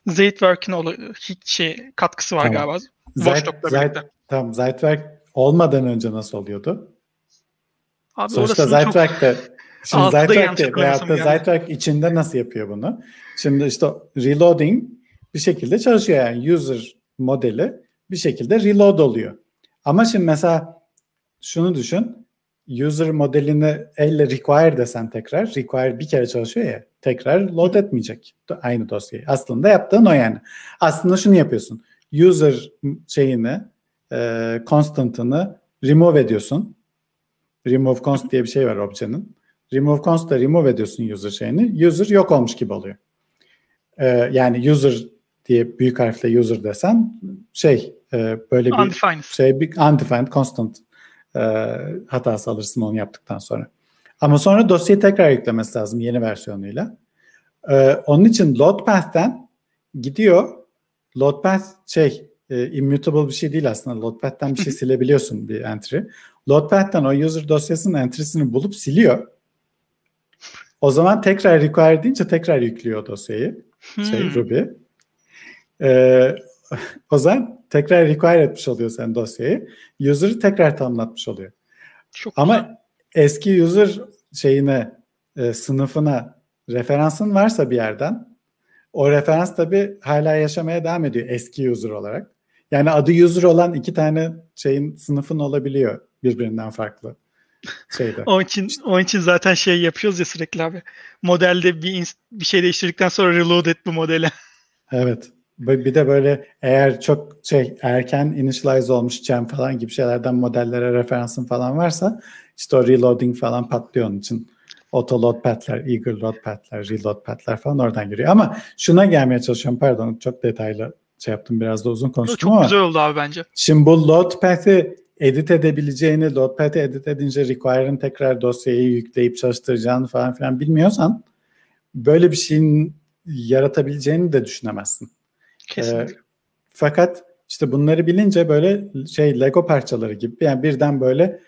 Zeitwerk'in şey katkısı var tamam. galiba. Watchdog'la Zayt, birlikte. Tamam Zeitwerk olmadan önce nasıl oluyordu? Abi Sonuçta Zeitwerk'te çok... Şimdi Zeitwerk veyahut da Zeitwerk içinde nasıl yapıyor bunu? Şimdi işte reloading bir şekilde çalışıyor yani user modeli bir şekilde reload oluyor. Ama şimdi mesela şunu düşün. User modelini elle require desen tekrar. Require bir kere çalışıyor ya. Tekrar load etmeyecek aynı dosyayı. Aslında yaptığın o yani. Aslında şunu yapıyorsun. User şeyini, e, constant'ını remove ediyorsun. Remove const diye bir şey var objenin. Remove const'ta remove ediyorsun user şeyini. User yok olmuş gibi oluyor. Ee, yani user diye büyük harfle user desen şey e, böyle bir undefined. şey bir undefined constant e, hatası alırsın onu yaptıktan sonra. Ama sonra dosyayı tekrar yüklemesi lazım yeni versiyonuyla. Ee, onun için load path'ten gidiyor. Load path şey e, immutable bir şey değil aslında. Load path'ten bir şey silebiliyorsun bir entry. Load path'ten o user dosyasının entry'sini bulup siliyor. O zaman tekrar require deyince tekrar yüklüyor dosyayı. Şey hmm. Ruby. Ee, o zaman tekrar require etmiş oluyor sen dosyayı. User'ı tekrar tanımlatmış oluyor. Çok Ama güzel. eski user şeyine, e, sınıfına referansın varsa bir yerden o referans tabi hala yaşamaya devam ediyor eski user olarak. Yani adı user olan iki tane şeyin sınıfın olabiliyor birbirinden farklı şeyde. onun için onun için zaten şey yapıyoruz ya sürekli abi. Modelde bir bir şey değiştirdikten sonra reload et bu modele. Evet. Bir de böyle eğer çok şey erken initialize olmuş gem falan gibi şeylerden modellere referansın falan varsa işte o reloading falan patlıyor onun için. Auto load path'ler, eager load path'ler, reload path'ler falan oradan giriyor. Ama şuna gelmeye çalışıyorum pardon çok detaylı şey yaptım biraz da uzun konuştum çok ama. Çok güzel oldu abi bence. Şimdi bu load path'i edit edebileceğini, load path'i edit edince require'ın tekrar dosyayı yükleyip çalıştıracağını falan filan bilmiyorsan böyle bir şeyin yaratabileceğini de düşünemezsin. Kesinlikle. Ee, fakat işte bunları bilince böyle şey Lego parçaları gibi yani birden böyle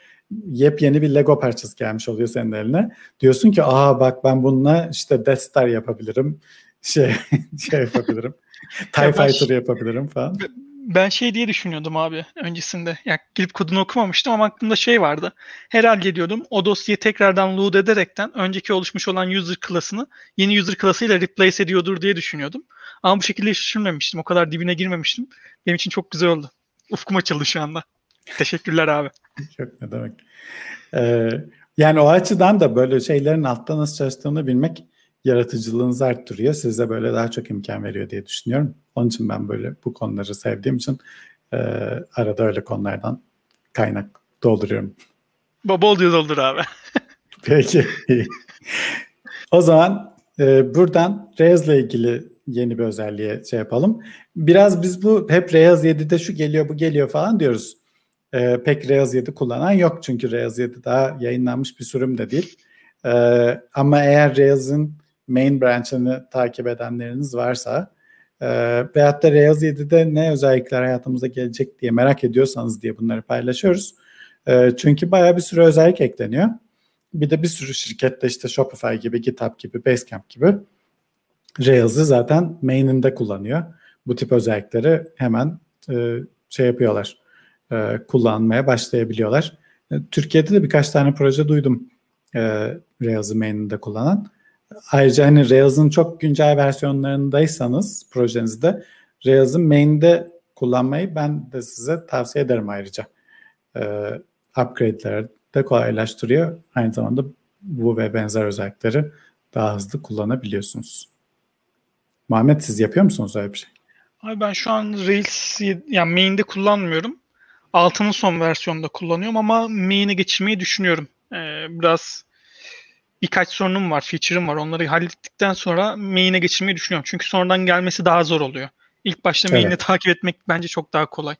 yepyeni bir Lego parçası gelmiş oluyor senin eline. Diyorsun ki aa bak ben bununla işte Death Star yapabilirim. Şey, şey yapabilirim. TIE Fighter yapabilirim falan. Ben şey diye düşünüyordum abi öncesinde. Yani girip kodunu okumamıştım ama aklımda şey vardı. Herhalde diyordum o dosyayı tekrardan load ederekten önceki oluşmuş olan user klasını yeni user klasıyla replace ediyordur diye düşünüyordum. Ama bu şekilde hiç düşünmemiştim. O kadar dibine girmemiştim. Benim için çok güzel oldu. Ufkum açıldı şu anda. Teşekkürler abi. Çok ne demek. Ee, yani o açıdan da böyle şeylerin altta nasıl çalıştığını bilmek yaratıcılığınızı arttırıyor. Size böyle daha çok imkan veriyor diye düşünüyorum. Onun için ben böyle bu konuları sevdiğim için e, arada öyle konulardan kaynak dolduruyorum. Bol diyor doldur abi. Peki. o zaman e, buradan ile ilgili yeni bir özelliğe şey yapalım. Biraz biz bu hep Rails 7'de şu geliyor bu geliyor falan diyoruz. E, pek Rails 7 kullanan yok çünkü Rails 7 daha yayınlanmış bir sürüm de değil. E, ama eğer Rails'in main branch'ını takip edenleriniz varsa e, veyahut da Rails 7'de ne özellikler hayatımıza gelecek diye merak ediyorsanız diye bunları paylaşıyoruz. E, çünkü baya bir sürü özellik ekleniyor. Bir de bir sürü şirkette işte Shopify gibi, GitHub gibi, Basecamp gibi Rails'ı zaten main'inde kullanıyor. Bu tip özellikleri hemen e, şey yapıyorlar, e, kullanmaya başlayabiliyorlar. E, Türkiye'de de birkaç tane proje duydum e, Rails'ı main'inde kullanan. Ayrıca hani Rails'ın çok güncel versiyonlarındaysanız projenizde Rails'ın main'de kullanmayı ben de size tavsiye ederim ayrıca. Ee, upgrade'leri de kolaylaştırıyor. Aynı zamanda bu ve benzer özellikleri daha hızlı kullanabiliyorsunuz. Muhammed siz yapıyor musunuz öyle bir şey? Abi ben şu an Rails yani main'de kullanmıyorum. Altının son versiyonunda kullanıyorum ama main'e geçirmeyi düşünüyorum. Ee, biraz birkaç sorunum var, feature'ım var. Onları hallettikten sonra main'e geçirmeyi düşünüyorum. Çünkü sonradan gelmesi daha zor oluyor. İlk başta main'i evet. takip etmek bence çok daha kolay.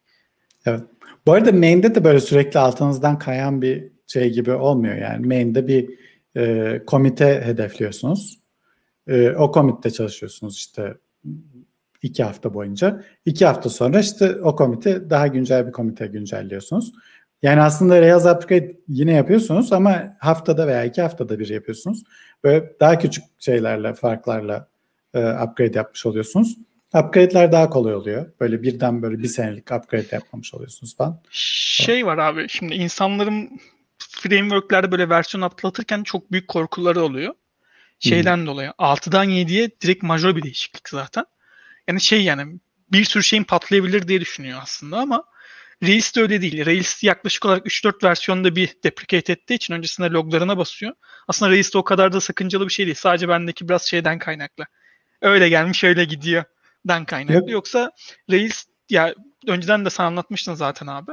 Evet. Bu arada main'de de böyle sürekli altınızdan kayan bir şey gibi olmuyor. Yani main'de bir e, komite hedefliyorsunuz. E, o komitede çalışıyorsunuz işte iki hafta boyunca. İki hafta sonra işte o komite daha güncel bir komite güncelliyorsunuz. Yani aslında Rails upgrade yine yapıyorsunuz ama haftada veya iki haftada bir yapıyorsunuz. Böyle daha küçük şeylerle, farklarla e, upgrade yapmış oluyorsunuz. Upgrade'ler daha kolay oluyor. Böyle birden böyle bir senelik upgrade yapmamış oluyorsunuz falan. Şey var abi şimdi insanların framework'lerde böyle versiyon atlatırken çok büyük korkuları oluyor. Şeyden hmm. dolayı 6'dan 7'ye direkt major bir değişiklik zaten. Yani şey yani bir sürü şeyin patlayabilir diye düşünüyor aslında ama Rails de öyle değil. Rails yaklaşık olarak 3-4 versiyonda bir deprecate ettiği için öncesinde loglarına basıyor. Aslında Rails de o kadar da sakıncalı bir şey değil. Sadece bendeki biraz şeyden kaynaklı. Öyle gelmiş öyle gidiyor den kaynaklı. Yoksa Rails ya önceden de sen anlatmıştın zaten abi.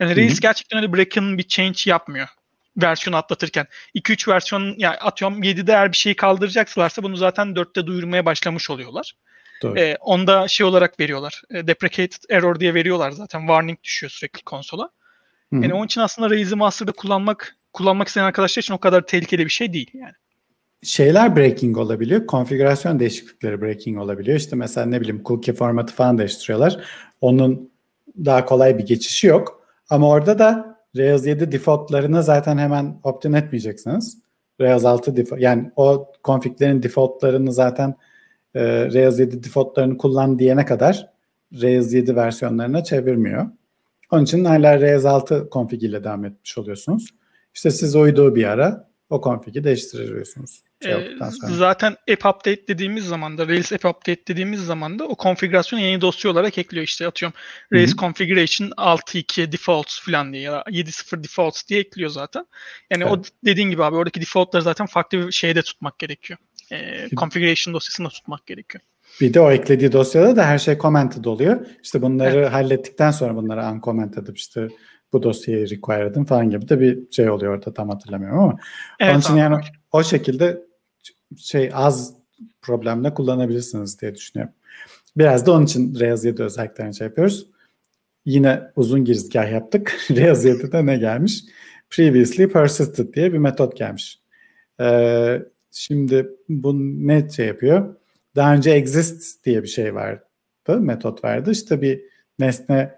Yani Rails gerçekten öyle break'in bir change yapmıyor versiyonu atlatırken. 2-3 versiyon yani atıyorum 7'de eğer bir şeyi kaldıracaksalarsa bunu zaten 4'te duyurmaya başlamış oluyorlar. Doğru. Ee, onda şey olarak veriyorlar. E, deprecated error diye veriyorlar zaten. Warning düşüyor sürekli konsola. Hı-hı. Yani onun için aslında Rails'i Master'da kullanmak kullanmak isteyen arkadaşlar için o kadar tehlikeli bir şey değil yani. Şeyler breaking olabiliyor. Konfigürasyon değişiklikleri breaking olabiliyor. İşte mesela ne bileyim cookie formatı falan değiştiriyorlar. Onun daha kolay bir geçişi yok. Ama orada da Rails 7 defaultlarını zaten hemen opt-in etmeyeceksiniz. Rails 6 default yani o configlerin defaultlarını zaten e, Rails 7 defaultlarını kullan diyene kadar Rails 7 versiyonlarına çevirmiyor. Onun için hala Rails 6 config ile devam etmiş oluyorsunuz. İşte siz uyduğu bir ara o config'i değiştiriyorsunuz. Şey ee, zaten app update dediğimiz zaman da Rails app update dediğimiz zaman da o konfigürasyonu yeni dosya olarak ekliyor. İşte atıyorum Rails Hı-hı. configuration 6.2 defaults falan diye ya da 7.0 defaults diye ekliyor zaten. Yani evet. o dediğin gibi abi oradaki defaultları zaten farklı bir şeyde tutmak gerekiyor. Ee, configuration dosyasında tutmak gerekiyor. Bir de o eklediği dosyada da her şey commented oluyor. İşte bunları evet. hallettikten sonra bunları uncomment edip işte bu dosyayı require edin falan gibi de bir şey oluyor orada tam hatırlamıyorum ama. Evet, Onun için yani o şekilde şey az problemle kullanabilirsiniz diye düşünüyorum. Biraz da onun için Rails 7 özelliklerini şey yapıyoruz. Yine uzun girizgah yaptık. Rails 7'de ne gelmiş? Previously persisted diye bir metot gelmiş. Ee, şimdi bu ne şey yapıyor? Daha önce exist diye bir şey vardı. Metot vardı. İşte bir nesne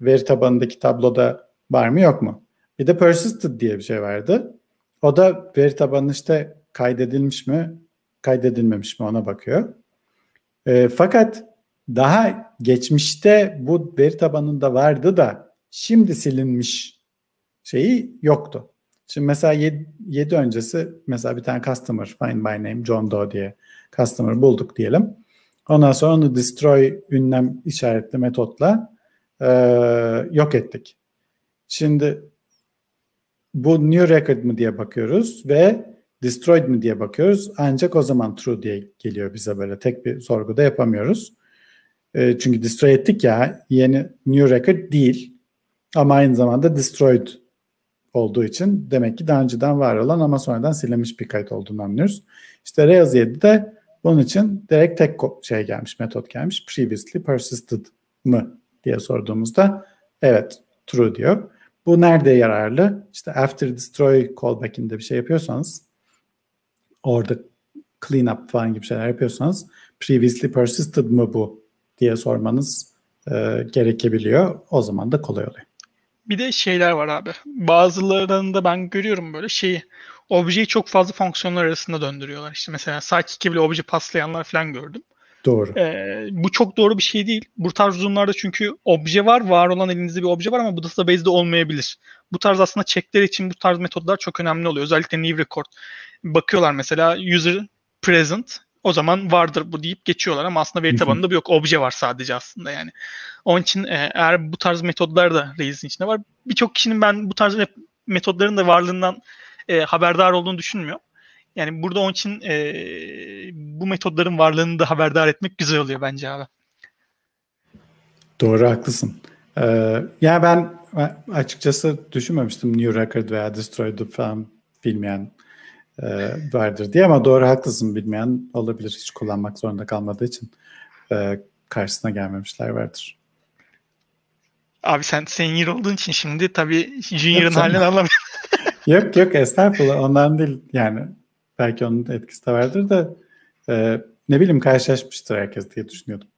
veri tabanındaki tabloda var mı yok mu? Bir de persisted diye bir şey vardı. O da veri tabanı işte kaydedilmiş mi, kaydedilmemiş mi ona bakıyor. E, fakat daha geçmişte bu veri tabanında vardı da şimdi silinmiş şeyi yoktu. Şimdi mesela 7, 7 öncesi mesela bir tane customer find by name John Doe diye customer bulduk diyelim. Ondan sonra onu destroy ünlem işaretli metotla e, yok ettik. Şimdi bu new record mı diye bakıyoruz ve destroyed mi diye bakıyoruz. Ancak o zaman true diye geliyor bize böyle tek bir sorguda yapamıyoruz. E, çünkü destroy ettik ya yeni new record değil ama aynı zamanda destroyed olduğu için demek ki daha önceden var olan ama sonradan silinmiş bir kayıt olduğunu anlıyoruz. İşte Rails 7'de bunun için direkt tek şey gelmiş, metot gelmiş. Previously persisted mı diye sorduğumuzda evet true diyor. Bu nerede yararlı? İşte after destroy callback'inde bir şey yapıyorsanız orada clean up falan gibi şeyler yapıyorsanız previously persisted mı bu diye sormanız e, gerekebiliyor. O zaman da kolay oluyor. Bir de şeyler var abi. Bazılarında ben görüyorum böyle şeyi objeyi çok fazla fonksiyonlar arasında döndürüyorlar. İşte mesela sidekick'e bile obje paslayanlar falan gördüm. Doğru. Ee, bu çok doğru bir şey değil. Bu tarz durumlarda çünkü obje var, var olan elinizde bir obje var ama bu database'de olmayabilir. Bu tarz aslında checkler için bu tarz metodlar çok önemli oluyor. Özellikle new record. Bakıyorlar mesela user present o zaman vardır bu deyip geçiyorlar ama aslında veri tabanında bu yok. Obje var sadece aslında yani. Onun için e, eğer bu tarz metodlar da Rails'in içinde var. Birçok kişinin ben bu tarz metodların da varlığından e, haberdar olduğunu düşünmüyor. Yani burada onun için e, bu metodların varlığını da haberdar etmek güzel oluyor bence abi. Doğru haklısın. Ee, yani ben açıkçası düşünmemiştim New Record veya Destroyed falan bilmeyen e, vardır diye ama doğru haklısın bilmeyen olabilir hiç kullanmak zorunda kalmadığı için e, karşısına gelmemişler vardır. Abi sen senior olduğun için şimdi tabii junior'ın halini anlamıyorum. yok yok estağfurullah ondan değil yani belki onun etkisi de vardır da e, ne bileyim karşılaşmıştır herkes diye düşünüyordum.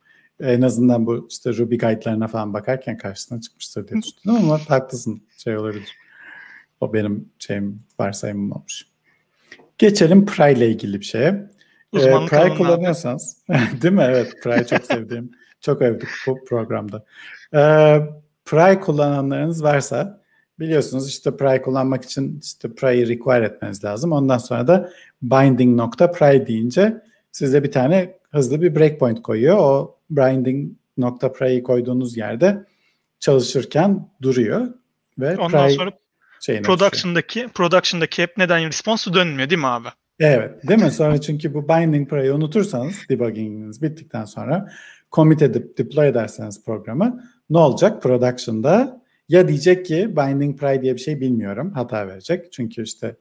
En azından bu işte Ruby guide'larına falan bakarken karşısına çıkmıştır diye düşündüm ama haklısın şey olabilir. O benim şeyim varsayımım olmuş. Geçelim Pry ile ilgili bir şeye. Uzmanlık ee, Pry kullanıyorsanız, değil mi? Evet, Pry çok sevdiğim, çok övdük bu programda. Ee, Pry kullananlarınız varsa biliyorsunuz işte Pry kullanmak için işte Pry'ı require etmeniz lazım. Ondan sonra da binding nokta Pry deyince size bir tane hızlı bir breakpoint koyuyor. O binding nokta Pry'ı koyduğunuz yerde çalışırken duruyor ve Ondan Pry sonra şeyine production'daki production'daki hep neden response dönmüyor değil mi abi? Evet değil mi? Sonra çünkü bu binding parayı unutursanız debugginginiz bittikten sonra commit edip deploy ederseniz programı ne olacak? Production'da ya diyecek ki binding pry diye bir şey bilmiyorum hata verecek. Çünkü işte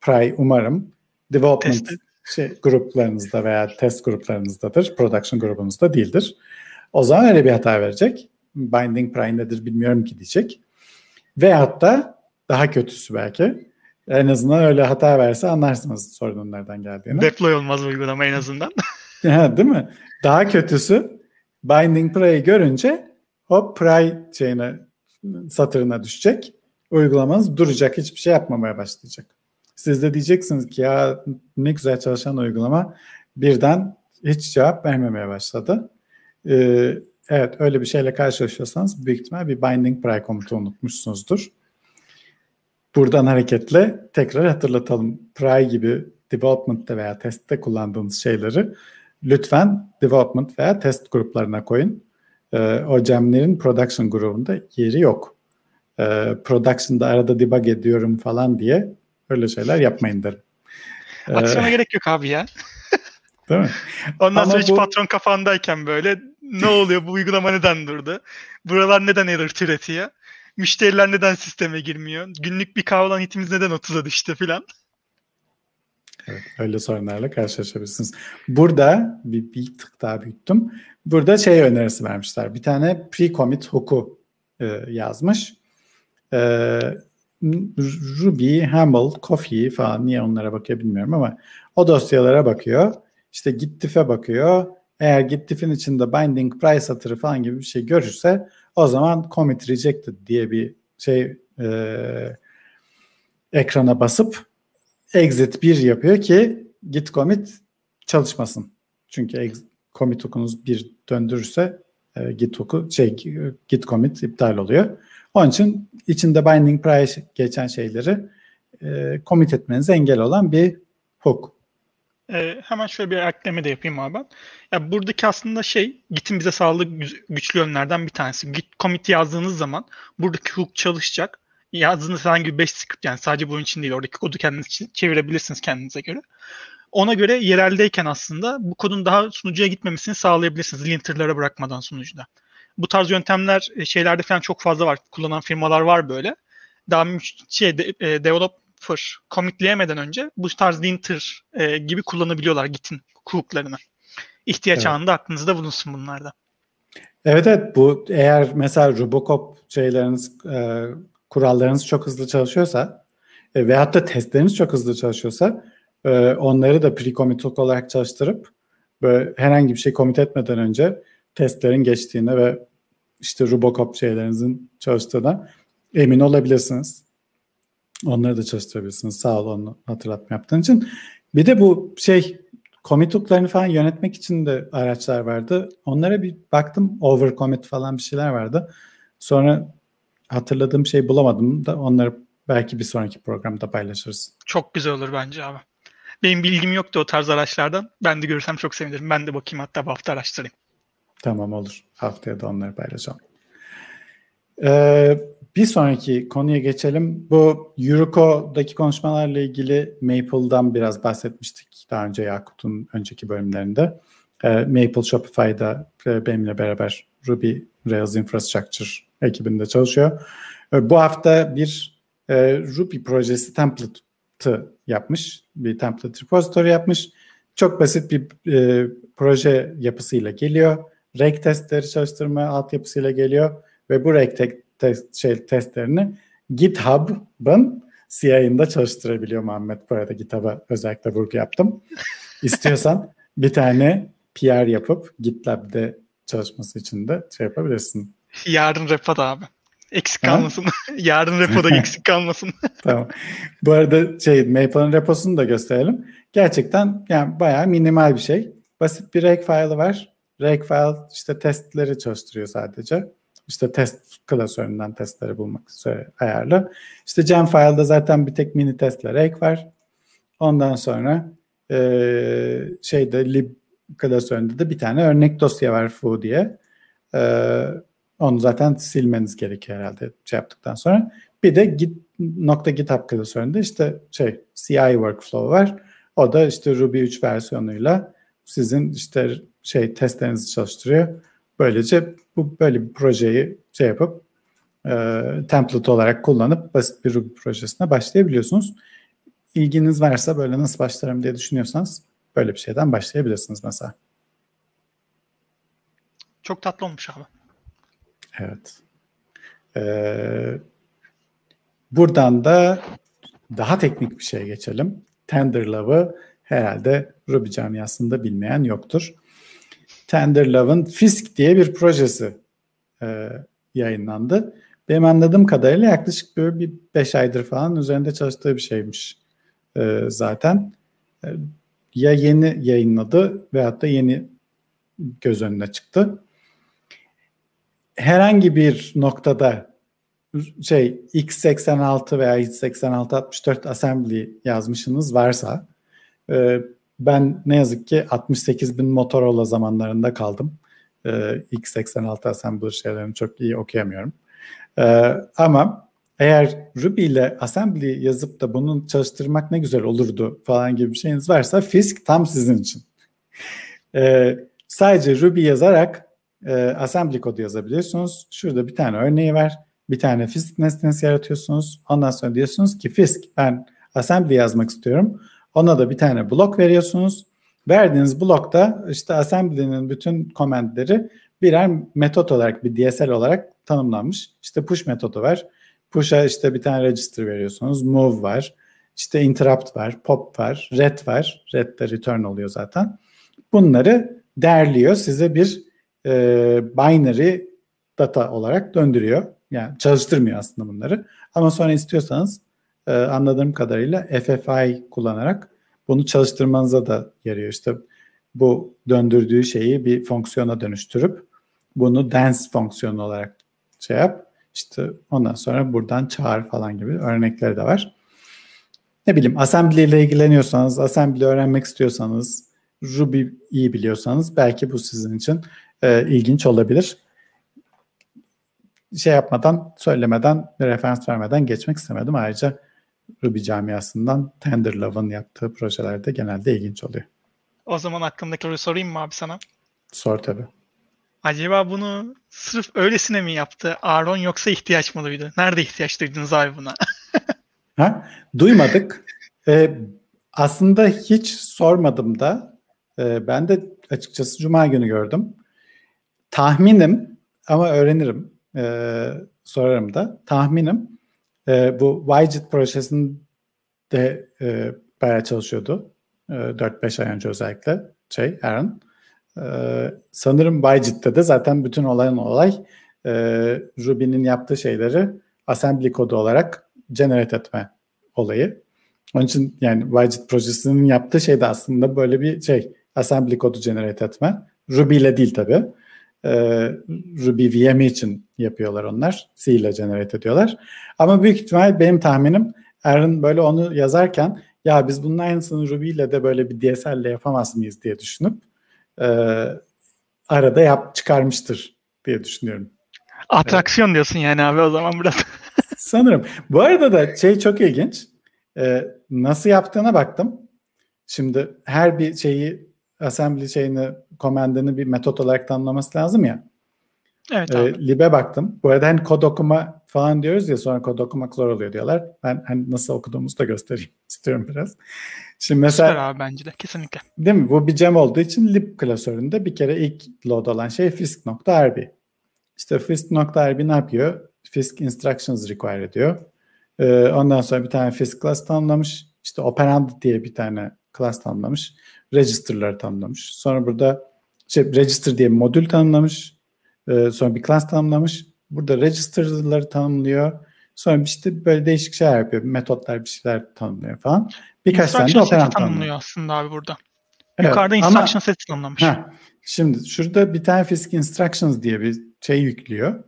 pry umarım development şey, gruplarınızda veya test gruplarınızdadır. Production grubunuzda değildir. O zaman öyle bir hata verecek. Binding pry nedir bilmiyorum ki diyecek. Veyahut da daha kötüsü belki en azından öyle hata verse anlarsınız sorunun nereden geldiğini. Deploy olmaz uygulama en azından. Değil mi? Daha kötüsü binding pry'ı görünce hop pry şeyine satırına düşecek. Uygulamanız duracak. Hiçbir şey yapmamaya başlayacak. Siz de diyeceksiniz ki ya ne güzel çalışan uygulama birden hiç cevap vermemeye başladı. Ee, evet öyle bir şeyle karşılaşıyorsanız büyük ihtimal bir binding pry komutu unutmuşsunuzdur. Buradan hareketle tekrar hatırlatalım. Pry gibi development'te veya testte kullandığınız şeyleri lütfen development veya test gruplarına koyun. Ee, o gemlerin production grubunda yeri yok. Ee, production'da arada debug ediyorum falan diye öyle şeyler yapmayın derim. Ee, Aksiyona gerek yok abi ya. Değil mi? Ondan Ama sonra hiç bu... patron kafandayken böyle ne oluyor bu uygulama neden durdu? Buralar neden error türetiyor? Müşteriler neden sisteme girmiyor? Günlük bir kahve hitimiz neden 30'a düştü filan. Evet, öyle sorunlarla karşılaşabilirsiniz. Burada bir, bir tık daha büyüttüm. Burada şey önerisi vermişler. Bir tane pre-commit hook'u e, yazmış. E, Ruby, Hamble, Coffee falan niye onlara bakıyor bilmiyorum ama o dosyalara bakıyor. İşte Gittif'e bakıyor. Eğer Gittif'in içinde binding price satırı falan gibi bir şey görürse o zaman commit rejected diye bir şey e, ekrana basıp exit 1 yapıyor ki git commit çalışmasın. Çünkü ex, commit hookunuz bir döndürürse e, git hooku şey git commit iptal oluyor. Onun için içinde binding price geçen şeyleri e, commit etmenize engel olan bir hook. Ee, hemen şöyle bir ekleme de yapayım abi ben. Ya buradaki aslında şey Git'in bize sağladığı güçlü yönlerden bir tanesi. Git commit yazdığınız zaman buradaki hook çalışacak. Yazdığınız herhangi bir 5 script yani sadece bunun için değil oradaki kodu kendiniz çevirebilirsiniz kendinize göre. Ona göre yereldeyken aslında bu kodun daha sunucuya gitmemesini sağlayabilirsiniz linterlara bırakmadan sunucuda. Bu tarz yöntemler e, şeylerde falan çok fazla var. Kullanan firmalar var böyle. Daha şey de, e, develop fır commitleyemeden önce bu tarz linter e, gibi kullanabiliyorlar Git'in hooklarını. İhtiyaç evet. anında aklınızda bulunsun bunlarda. Evet evet bu eğer mesela Robocop şeyleriniz e, kurallarınız çok hızlı çalışıyorsa e, veyahut da testleriniz çok hızlı çalışıyorsa e, onları da pre-commit olarak çalıştırıp böyle herhangi bir şey commit etmeden önce testlerin geçtiğine ve işte Robocop şeylerinizin çalıştığına emin olabilirsiniz. Onları da çalıştırabilirsiniz. Sağ ol onu hatırlatma yaptığın için. Bir de bu şey commit hook'larını falan yönetmek için de araçlar vardı. Onlara bir baktım. Over commit falan bir şeyler vardı. Sonra hatırladığım şey bulamadım da onları belki bir sonraki programda paylaşırız. Çok güzel olur bence abi. Benim bilgim yoktu o tarz araçlardan. Ben de görürsem çok sevinirim. Ben de bakayım hatta bu hafta araştırayım. Tamam olur. Haftaya da onları paylaşacağım. Ee, bir sonraki konuya geçelim. Bu Euroco'daki konuşmalarla ilgili Maple'dan biraz bahsetmiştik daha önce Yakut'un önceki bölümlerinde. E, Maple Shopify'da e, benimle beraber Ruby Rails Infrastructure ekibinde çalışıyor. E, bu hafta bir e, Ruby projesi template'ı yapmış. Bir template repository yapmış. Çok basit bir e, proje yapısıyla geliyor. Reg testleri çalıştırma altyapısıyla geliyor ve bu reg test, şey, testlerini GitHub'ın CI'ında çalıştırabiliyor Muhammed. Bu arada GitHub'a özellikle vurgu yaptım. İstiyorsan bir tane PR yapıp GitLab'de çalışması için de şey yapabilirsin. Yarın repoda abi. Eksik kalmasın. Yarın repoda eksik kalmasın. tamam. Bu arada şey Maple'ın reposunu da gösterelim. Gerçekten yani bayağı minimal bir şey. Basit bir reg file'ı var. Reg file işte testleri çalıştırıyor sadece işte test klasöründen testleri bulmak üzere ayarlı. İşte gem file'da zaten bir tek mini testler ek var. Ondan sonra e, şeyde lib klasöründe de bir tane örnek dosya var foo diye. E, onu zaten silmeniz gerekiyor herhalde şey yaptıktan sonra. Bir de git nokta GitHub klasöründe işte şey CI workflow var. O da işte Ruby 3 versiyonuyla sizin işte şey testlerinizi çalıştırıyor. Böylece bu böyle bir projeyi şey yapıp e, template olarak kullanıp basit bir Ruby projesine başlayabiliyorsunuz. İlginiz varsa böyle nasıl başlarım diye düşünüyorsanız böyle bir şeyden başlayabilirsiniz mesela. Çok tatlı olmuş abi. Evet. Ee, buradan da daha teknik bir şeye geçelim. Tenderlove'ı herhalde Ruby camiasında bilmeyen yoktur. Tenderlove'ın Fisk diye bir projesi e, yayınlandı. Benim anladığım kadarıyla yaklaşık böyle bir 5 aydır falan üzerinde çalıştığı bir şeymiş e, zaten. E, ya yeni yayınladı veyahut da yeni göz önüne çıktı. Herhangi bir noktada şey x86 veya x86-64 assembly yazmışsınız varsa e, ben ne yazık ki 68 bin Motorola zamanlarında kaldım. E, x86 assembly şeylerini çok iyi okuyamıyorum. E, ama eğer Ruby ile assembly yazıp da bunu çalıştırmak ne güzel olurdu falan gibi bir şeyiniz varsa Fisk tam sizin için. E, sadece Ruby yazarak e, assembly kodu yazabiliyorsunuz. Şurada bir tane örneği var. Bir tane Fisk nesnesi yaratıyorsunuz. Ondan sonra diyorsunuz ki Fisk ben assembly yazmak istiyorum. Ona da bir tane blok veriyorsunuz. Verdiğiniz blokta işte assembly'nin bütün komentleri birer metot olarak bir DSL olarak tanımlanmış. İşte push metodu var. Push'a işte bir tane register veriyorsunuz. Move var. İşte interrupt var. Pop var. Ret var. Ret de return oluyor zaten. Bunları derliyor. Size bir e, binary data olarak döndürüyor. Yani çalıştırmıyor aslında bunları. Ama sonra istiyorsanız e, anladığım kadarıyla FFI kullanarak bunu çalıştırmanıza da yarıyor. İşte bu döndürdüğü şeyi bir fonksiyona dönüştürüp bunu dance fonksiyonu olarak şey yap. İşte ondan sonra buradan çağır falan gibi örnekleri de var. Ne bileyim assembly ile ilgileniyorsanız, assembly öğrenmek istiyorsanız, Ruby iyi biliyorsanız belki bu sizin için e, ilginç olabilir. Şey yapmadan, söylemeden, referans vermeden geçmek istemedim. Ayrıca Ruby camiasından Tenderlove'ın yaptığı projelerde genelde ilginç oluyor. O zaman aklımdaki sorayım mı abi sana? Sor tabii. Acaba bunu sırf öylesine mi yaptı Aaron yoksa ihtiyaç mı duydu? Nerede ihtiyaç duydunuz abi buna? ha, duymadık. Ee, aslında hiç sormadım da. Ee, ben de açıkçası Cuma günü gördüm. Tahminim ama öğrenirim. Ee, sorarım da. Tahminim e, bu Widget projesinde e, bayağı çalışıyordu. E, 4-5 ay önce özellikle şey Aaron. Ee, sanırım Byjit'te de zaten bütün olayın olay e, Ruby'nin yaptığı şeyleri assembly kodu olarak generate etme olayı. Onun için yani Widget projesinin yaptığı şey de aslında böyle bir şey assembly kodu generate etme. Ruby ile değil tabi. Ee, Ruby VM için yapıyorlar onlar. C ile generate ediyorlar. Ama büyük ihtimal benim tahminim Aaron böyle onu yazarken ya biz bunun aynısını Ruby ile de böyle bir DSL ile yapamaz mıyız diye düşünüp e, arada yap çıkarmıştır diye düşünüyorum. Atraksiyon evet. diyorsun yani abi o zaman biraz. Sanırım. Bu arada da şey çok ilginç. Ee, nasıl yaptığına baktım. Şimdi her bir şeyi assembly şeyini, komandını bir metot olarak tanımlaması lazım ya. Evet abi. Ee, lib'e baktım. Bu arada hani kod okuma falan diyoruz ya sonra kod okumak zor oluyor diyorlar. Ben hani nasıl okuduğumuzu da göstereyim istiyorum biraz. Şimdi mesela Süper abi bence de kesinlikle. Değil mi? Bu bir gem olduğu için lib klasöründe bir kere ilk load olan şey fisk.rb. İşte fisk.rb ne yapıyor? Fisk instructions require ediyor. Ee, ondan sonra bir tane fisk class tanımlamış. İşte operand diye bir tane class tanımlamış. Register'ları tanımlamış. Sonra burada şey, register diye bir modül tanımlamış. Ee, sonra bir class tanımlamış. Burada register'ları tanımlıyor. Sonra işte böyle değişik şeyler yapıyor. Metotlar bir şeyler tanımlıyor falan. Birkaç tane de operant tanımlıyor aslında abi burada. Evet, Yukarıda instruction ama, seti tanımlamış. Heh, şimdi şurada bir tane Fisk Instructions diye bir şey yüklüyor.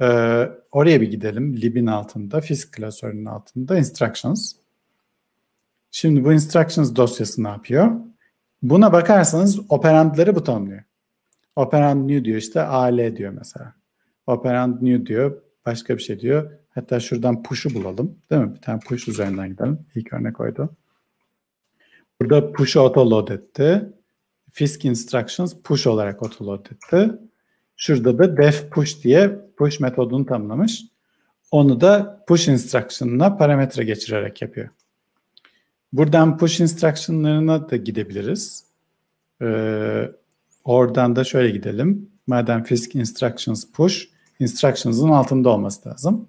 Ee, oraya bir gidelim. Lib'in altında, Fisk klasörünün altında Instructions. Şimdi bu Instructions dosyası ne yapıyor? Buna bakarsanız operandları bu tanımlıyor. Operand new diyor işte AL diyor mesela. Operand new diyor başka bir şey diyor. Hatta şuradan push'u bulalım. Değil mi? Bir tane push üzerinden gidelim. İlk örnek oydu. burada push autoload etti. Fisk instructions push olarak autoload etti. Şurada da def push diye push metodunu tanımlamış. Onu da push instruction'ına parametre geçirerek yapıyor. Buradan push instruction'larına da gidebiliriz. Ee, oradan da şöyle gidelim. Madem Fisk instructions push, instructions'ın altında olması lazım.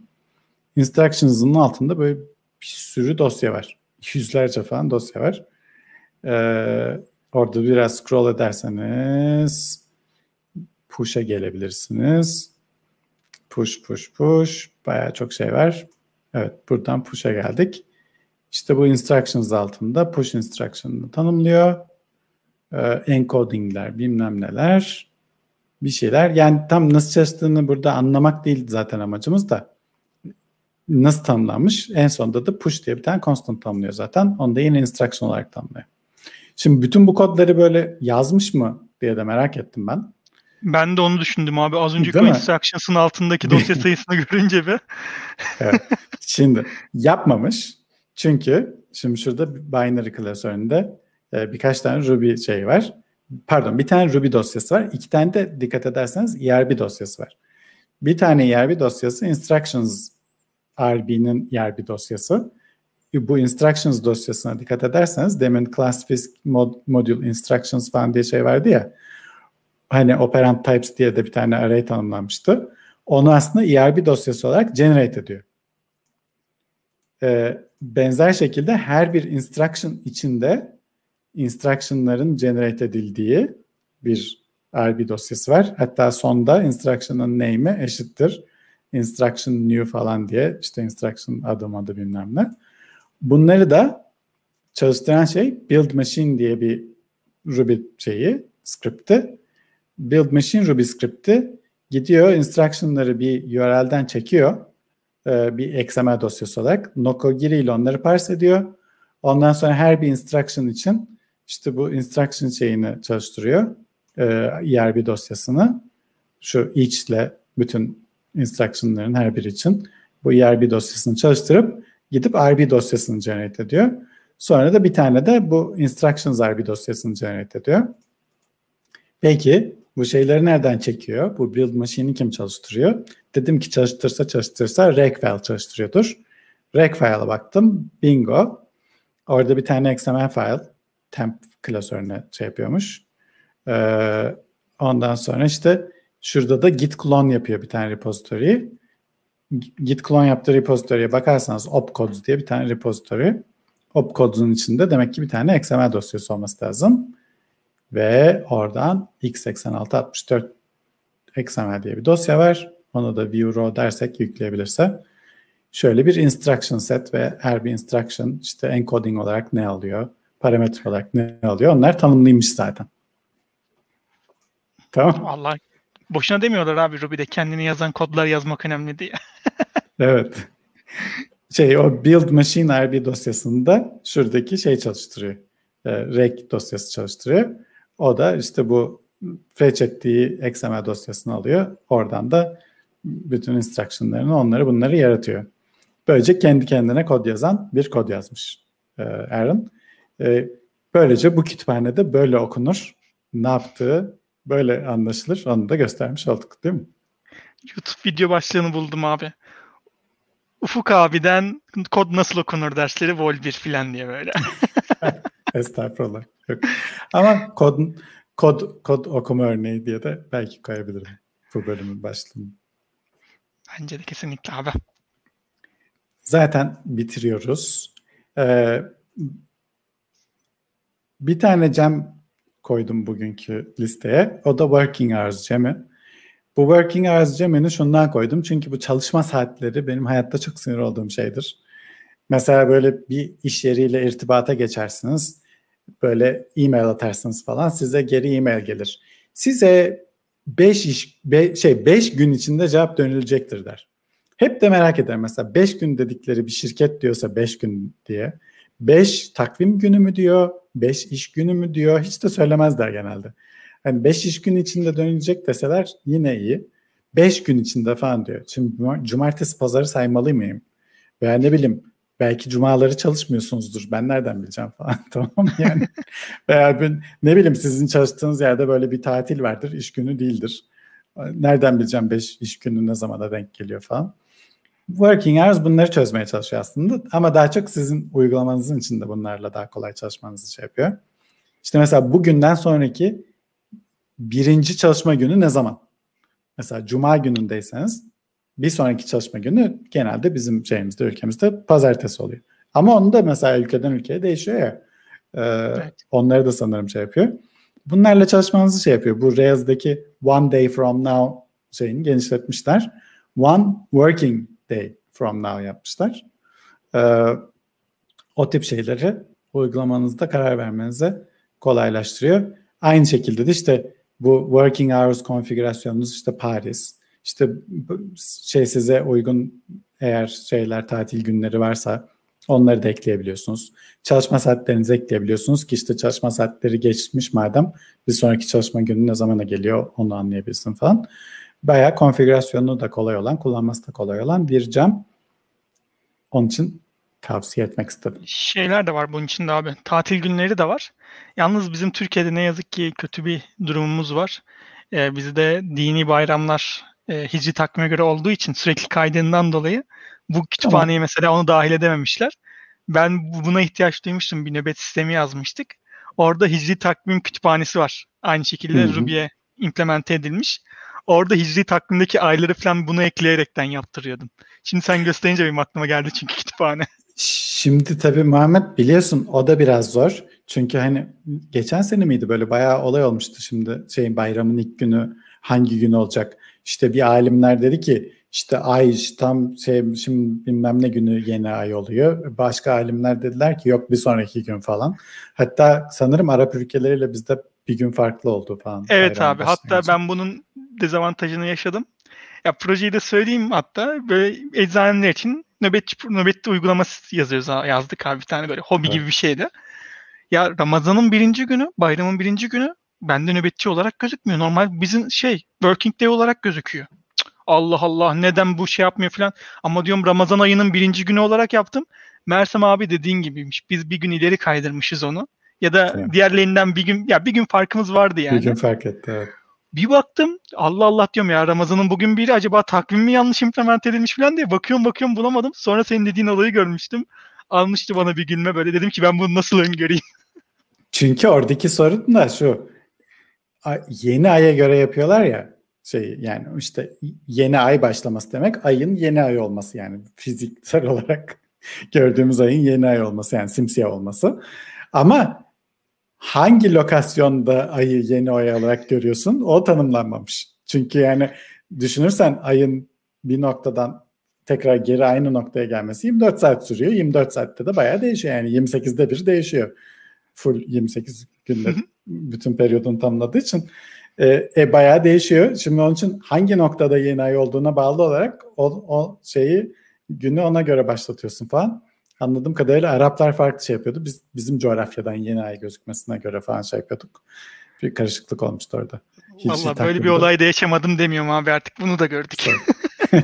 Instructions'ın altında böyle bir sürü dosya var. Yüzlerce falan dosya var. Ee, orada biraz scroll ederseniz push'a gelebilirsiniz. Push, push, push. Baya çok şey var. Evet, buradan push'a geldik. İşte bu instructions altında push instruction'ını tanımlıyor. Ee, encodingler, bilmem neler. Bir şeyler. Yani tam nasıl çalıştığını burada anlamak değil zaten amacımız da. Nasıl tanımlanmış? En sonunda da push diye bir tane constant tanımlıyor zaten. Onu da yine instruction olarak tanımlıyor. Şimdi bütün bu kodları böyle yazmış mı diye de merak ettim ben. Ben de onu düşündüm abi. Az önceki Değil instructions'ın altındaki dosya sayısını görünce bir. evet. Şimdi yapmamış. Çünkü şimdi şurada binary klasöründe e, birkaç tane Ruby şey var. Pardon bir tane Ruby dosyası var. İki tane de dikkat ederseniz ERB dosyası var. Bir tane ERB dosyası instructions RB'nin ERB dosyası. Bu instructions dosyasına dikkat ederseniz demin class fisk mod, module instructions falan diye şey vardı ya hani operand types diye de bir tane array tanımlanmıştı. Onu aslında ERB dosyası olarak generate ediyor. Ee, benzer şekilde her bir instruction içinde instruction'ların generate edildiği bir RB dosyası var. Hatta sonda instruction'ın name'i eşittir. Instruction new falan diye işte instruction adım adı bilmem ne. Bunları da çalıştıran şey build machine diye bir Ruby şeyi, script'i. Build machine Ruby script'i gidiyor instruction'ları bir URL'den çekiyor e, bir XML dosyası olarak. Nokogiri ile onları parse ediyor. Ondan sonra her bir instruction için işte bu instruction şeyini çalıştırıyor. E, ERB dosyasını. Şu each ile bütün instruction'ların her biri için bu ERB dosyasını çalıştırıp gidip RB dosyasını generate ediyor. Sonra da bir tane de bu instructions RB dosyasını generate ediyor. Peki bu şeyleri nereden çekiyor? Bu build machine'i kim çalıştırıyor? Dedim ki çalıştırsa çalıştırsa Regfile çalıştırıyordur. Regfile'a baktım. Bingo. Orada bir tane XML file temp klasörüne şey yapıyormuş. Ee, ondan sonra işte şurada da git clone yapıyor bir tane repository. Git clone yaptığı repository'e bakarsanız opcodes diye bir tane repository. Opcodes'un içinde demek ki bir tane XML dosyası olması lazım. Ve oradan x8664 XML diye bir dosya var. Onu da view row dersek yükleyebilirse şöyle bir instruction set ve her bir instruction işte encoding olarak ne alıyor, parametre olarak ne alıyor onlar tanımlıymış zaten. Tamam. Allah boşuna demiyorlar abi Ruby'de kendini yazan kodlar yazmak önemli diye. evet. Şey o build machine RB dosyasında şuradaki şey çalıştırıyor. E, rec dosyası çalıştırıyor. O da işte bu fetch ettiği XML dosyasını alıyor. Oradan da bütün instructionlarını onları bunları yaratıyor. Böylece kendi kendine kod yazan bir kod yazmış e, Aaron. E, böylece bu kütüphanede böyle okunur. Ne yaptığı böyle anlaşılır. Onu da göstermiş olduk değil mi? YouTube video başlığını buldum abi. Ufuk abiden kod nasıl okunur dersleri vol 1 filan diye böyle. Estağfurullah. Yok. Ama kod, kod, kod okuma örneği diye de belki koyabilirim bu bölümün başlığını. Bence de kesinlikle abi. Zaten bitiriyoruz. Ee, bir tane cem koydum bugünkü listeye. O da Working Hours cemi. Bu Working Hours cemini şundan koydum. Çünkü bu çalışma saatleri benim hayatta çok sinir olduğum şeydir. Mesela böyle bir iş yeriyle irtibata geçersiniz. Böyle e-mail atarsınız falan size geri e-mail gelir. Size 5 iş be, şey 5 gün içinde cevap dönülecektir der. Hep de merak ederim mesela 5 gün dedikleri bir şirket diyorsa 5 gün diye 5 takvim günü mü diyor, 5 iş günü mü diyor hiç de söylemezler genelde. Hani 5 iş günü içinde dönülecek deseler yine iyi. 5 gün içinde falan diyor. Şimdi cumartesi pazarı saymalı mıyım? Veya ne bileyim belki cumaları çalışmıyorsunuzdur. Ben nereden bileceğim falan tamam yani. Veya ben, ne bileyim sizin çalıştığınız yerde böyle bir tatil vardır. iş günü değildir. Nereden bileceğim 5 iş günü ne zamana denk geliyor falan. Working Hours bunları çözmeye çalışıyor aslında. Ama daha çok sizin uygulamanızın içinde bunlarla daha kolay çalışmanızı şey yapıyor. İşte mesela bugünden sonraki birinci çalışma günü ne zaman? Mesela cuma günündeyseniz bir sonraki çalışma günü genelde bizim şeyimizde ülkemizde pazartesi oluyor. Ama onu da mesela ülkeden ülkeye değişiyor ya. Ee, evet. Onları da sanırım şey yapıyor. Bunlarla çalışmanızı şey yapıyor. Bu Rails'daki one day from now şeyini genişletmişler. One working day from now yapmışlar. Ee, o tip şeyleri uygulamanızda karar vermenize kolaylaştırıyor. Aynı şekilde de işte bu working hours konfigürasyonunuz işte Paris, işte şey size uygun eğer şeyler tatil günleri varsa onları da ekleyebiliyorsunuz. Çalışma saatlerinizi ekleyebiliyorsunuz ki işte çalışma saatleri geçmiş madem bir sonraki çalışma günü ne zamana geliyor onu anlayabilsin falan. Bayağı konfigürasyonu da kolay olan, kullanması da kolay olan bir cam. Onun için tavsiye etmek istedim. Şeyler de var bunun içinde abi. Tatil günleri de var. Yalnız bizim Türkiye'de ne yazık ki kötü bir durumumuz var. Ee, bizde dini bayramlar e, hicri takvime göre olduğu için sürekli kaydından dolayı bu kütüphaneye tamam. mesela onu dahil edememişler. Ben buna ihtiyaç duymuştum. Bir nöbet sistemi yazmıştık. Orada hicri takvim kütüphanesi var. Aynı şekilde Ruby'ye implemente edilmiş. Orada hicri takvimdeki ayları falan bunu ekleyerekten yaptırıyordum. Şimdi sen gösterince benim aklıma geldi çünkü kütüphane. Şimdi tabii Muhammed biliyorsun o da biraz zor. Çünkü hani geçen sene miydi böyle bayağı olay olmuştu şimdi şeyin bayramın ilk günü hangi gün olacak? İşte bir alimler dedi ki işte ay tam şey şimdi bilmem ne günü yeni ay oluyor. Başka alimler dediler ki yok bir sonraki gün falan. Hatta sanırım Arap ülkeleriyle bizde bir gün farklı oldu falan. Evet abi hatta ben bunun dezavantajını yaşadım. Ya projeyi de söyleyeyim hatta böyle eczaneler için nöbetçi nöbetli uygulaması yazıyoruz yazdık abi bir tane böyle hobi evet. gibi bir şeydi. Ya Ramazan'ın birinci günü, bayramın birinci günü bende nöbetçi olarak gözükmüyor. Normal bizim şey working day olarak gözüküyor. Allah Allah neden bu şey yapmıyor falan. Ama diyorum Ramazan ayının birinci günü olarak yaptım. Mersem abi dediğin gibiymiş. Biz bir gün ileri kaydırmışız onu. Ya da evet. diğerlerinden bir gün ya bir gün farkımız vardı yani. Bir gün fark etti evet. Bir baktım Allah Allah diyorum ya Ramazan'ın bugün biri acaba takvim mi yanlış implement edilmiş falan diye bakıyorum bakıyorum bulamadım. Sonra senin dediğin olayı görmüştüm. Almıştı bana bir gülme böyle dedim ki ben bunu nasıl öngöreyim. Çünkü oradaki sorun da şu yeni aya göre yapıyorlar ya şey yani işte yeni ay başlaması demek ayın yeni ay olması yani fiziksel olarak gördüğümüz ayın yeni ay olması yani simsiyah olması. Ama hangi lokasyonda ayı yeni ay olarak görüyorsun o tanımlanmamış. Çünkü yani düşünürsen ayın bir noktadan tekrar geri aynı noktaya gelmesi 24 saat sürüyor. 24 saatte de bayağı değişiyor yani 28'de bir değişiyor. Full 28 günde bütün periyodunu tamamladığı için e, e, bayağı değişiyor. Şimdi onun için hangi noktada yeni ay olduğuna bağlı olarak o, o şeyi günü ona göre başlatıyorsun falan. Anladığım kadarıyla Araplar farklı şey yapıyordu. Biz bizim coğrafyadan yeni ay gözükmesine göre falan şey yapıyorduk. Bir karışıklık olmuştu orada. Valla böyle bir olay da yaşamadım demiyorum abi artık bunu da gördük.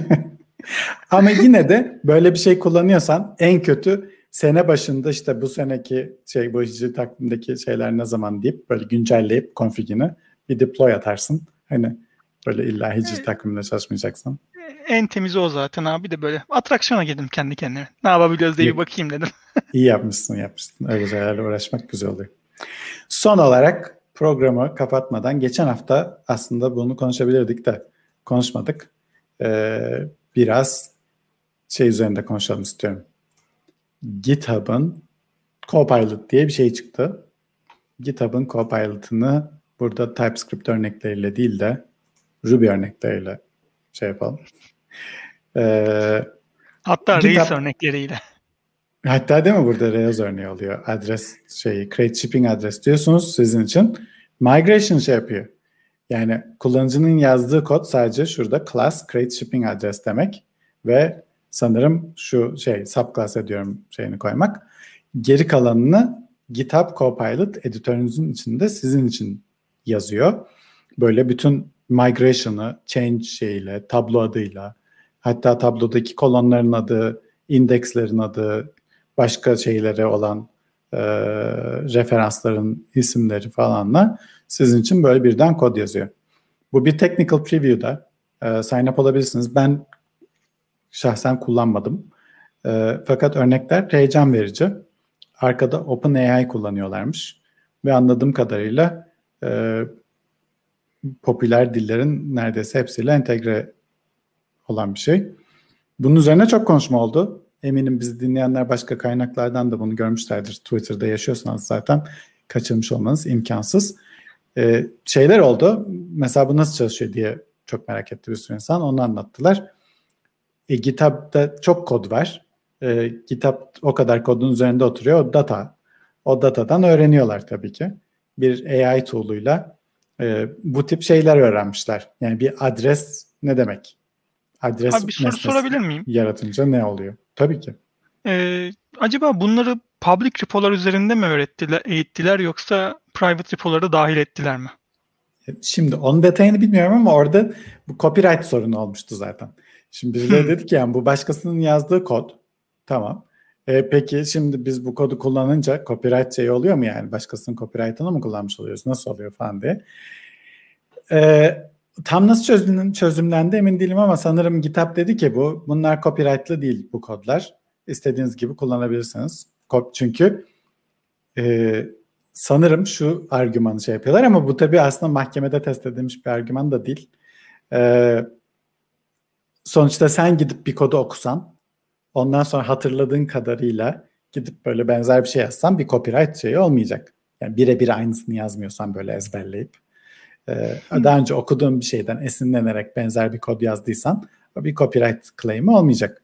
Ama yine de böyle bir şey kullanıyorsan en kötü sene başında işte bu seneki şey bu hicri takvimdeki şeyler ne zaman deyip böyle güncelleyip konfigini bir deploy atarsın. Hani böyle illa hicri evet. takvimde çalışmayacaksan. En temizi o zaten abi de böyle atraksiyona girdim kendi kendime. Ne yapabiliyoruz diye bir bakayım dedim. İyi yapmışsın yapmışsın. Öyle şeylerle uğraşmak güzel oluyor. Son olarak programı kapatmadan geçen hafta aslında bunu konuşabilirdik de konuşmadık. Ee, biraz şey üzerinde konuşalım istiyorum. GitHub'ın Copilot diye bir şey çıktı. GitHub'ın Copilot'ını burada TypeScript örnekleriyle değil de Ruby örnekleriyle şey yapalım. Ee, hatta GitHub, Rails örnekleriyle. Hatta değil mi burada Rails örneği oluyor. Adres şeyi create shipping adres diyorsunuz sizin için. Migration şey yapıyor. Yani kullanıcının yazdığı kod sadece şurada class create shipping adres demek ve sanırım şu şey subclass ediyorum şeyini koymak. Geri kalanını GitHub Copilot editörünüzün içinde sizin için yazıyor. Böyle bütün migration'ı change şeyiyle, tablo adıyla, hatta tablodaki kolonların adı, indekslerin adı, başka şeylere olan e, referansların isimleri falanla sizin için böyle birden kod yazıyor. Bu bir technical preview'da e, sign up olabilirsiniz. Ben şahsen kullanmadım. E, fakat örnekler heyecan verici. Arkada OpenAI kullanıyorlarmış. Ve anladığım kadarıyla e, popüler dillerin neredeyse hepsiyle entegre olan bir şey. Bunun üzerine çok konuşma oldu. Eminim bizi dinleyenler başka kaynaklardan da bunu görmüşlerdir. Twitter'da yaşıyorsanız zaten kaçırmış olmanız imkansız. Ee, şeyler oldu. Mesela bu nasıl çalışıyor diye çok merak etti bir sürü insan. Onu anlattılar. E, GitHub'da çok kod var. E, GitHub o kadar kodun üzerinde oturuyor. O data. O datadan öğreniyorlar tabii ki. Bir AI tool'uyla e, bu tip şeyler öğrenmişler. Yani bir adres ne demek? Adres Abi bir soru sorabilir miyim? Yaratınca ne oluyor? Tabii ki. Ee, acaba bunları public repolar üzerinde mi öğrettiler, eğittiler yoksa private repoları dahil ettiler mi? Şimdi onun detayını bilmiyorum ama orada bu copyright sorunu olmuştu zaten. Şimdi birileri hmm. dedi ki yani bu başkasının yazdığı kod. Tamam. E, peki şimdi biz bu kodu kullanınca copyright şey oluyor mu yani? Başkasının copyright'ını mı kullanmış oluyoruz? Nasıl oluyor falan diye. E, tam nasıl çözüm, çözümlendi emin değilim ama sanırım GitHub dedi ki bu bunlar copyright'lı değil bu kodlar. İstediğiniz gibi kullanabilirsiniz. Çünkü e, sanırım şu argümanı şey yapıyorlar ama bu tabii aslında mahkemede test edilmiş bir argüman da değil. E, sonuçta sen gidip bir kodu okusan ondan sonra hatırladığın kadarıyla gidip böyle benzer bir şey yazsan bir copyright şeyi olmayacak. Yani birebir aynısını yazmıyorsan böyle ezberleyip. Ee, daha önce okuduğun bir şeyden esinlenerek benzer bir kod yazdıysan bir copyright claim'i olmayacak.